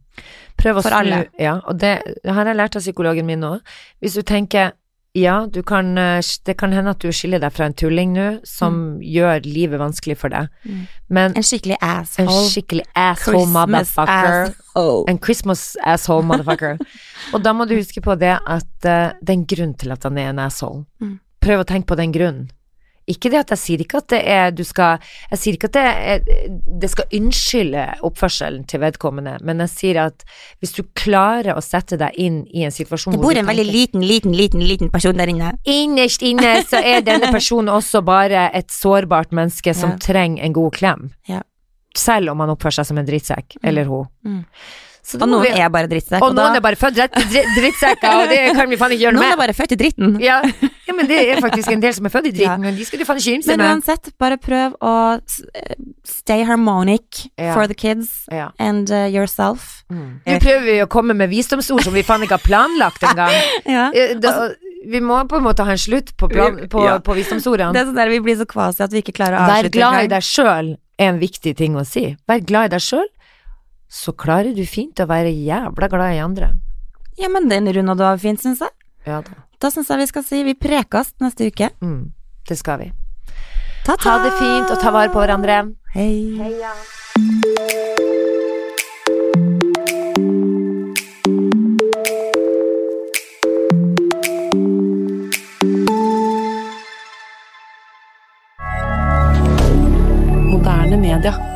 Prøv å For snu alle. Ja, og det har jeg lært av psykologen min nå. Hvis du tenker ja, du kan, eh, det kan hende at du skiller deg fra en tulling nå, som gjør livet vanskelig for deg, Mm. men En skikkelig asshole. en skikkelig asshole Christmas motherfucker asshole. En Christmas asshole motherfucker. og da må du huske på det at uh, det er en grunn til at han er en asshole. Mm. Prøv å tenke på den grunnen. Ikke det at jeg sier ikke at det er du skal Jeg sier ikke at det, er, det skal unnskylde oppførselen til vedkommende, men jeg sier at hvis du klarer å sette deg inn i en situasjon Det bor en veldig liten, liten, liten, liten person der inne. Innerst inne så er denne personen også bare et sårbart menneske som Ja. trenger en god klem. Ja. Selv om han oppfører seg som en drittsekk, eller hun. Mm. Og noen vi- er bare drittsekker. og noen da- er bare født rett til drittsekker, og det kan vi faen ikke gjøre noe med. noen er bare født i dritten. Ja. ja, men det er faktisk en del som er født i dritten, men de skal du faen ikke ymse Men uansett, bare prøv å eh, stay harmonic Ja. for the kids Ja. and uh, yourself. Nå prøver vi å komme med visdomsord som vi faen ikke har planlagt engang. Ja. Eh, da- Vi må på en måte ha en slutt på, plan, på, Ja. på visdomsordene. Det er sånn der vi blir så kvasi at vi ikke klarer å avslutte. Vær glad i deg sjøl er en viktig ting å si. Vær glad i deg sjøl, så klarer du fint å være jævla glad i andre. Ja, men den runda du har fint, syns jeg. Ja da. Da syns jeg vi skal si vi prekes neste uke. Mm, det skal vi. Ta-ta! Ha det fint og ta vare på hverandre. Hei. Moderne media.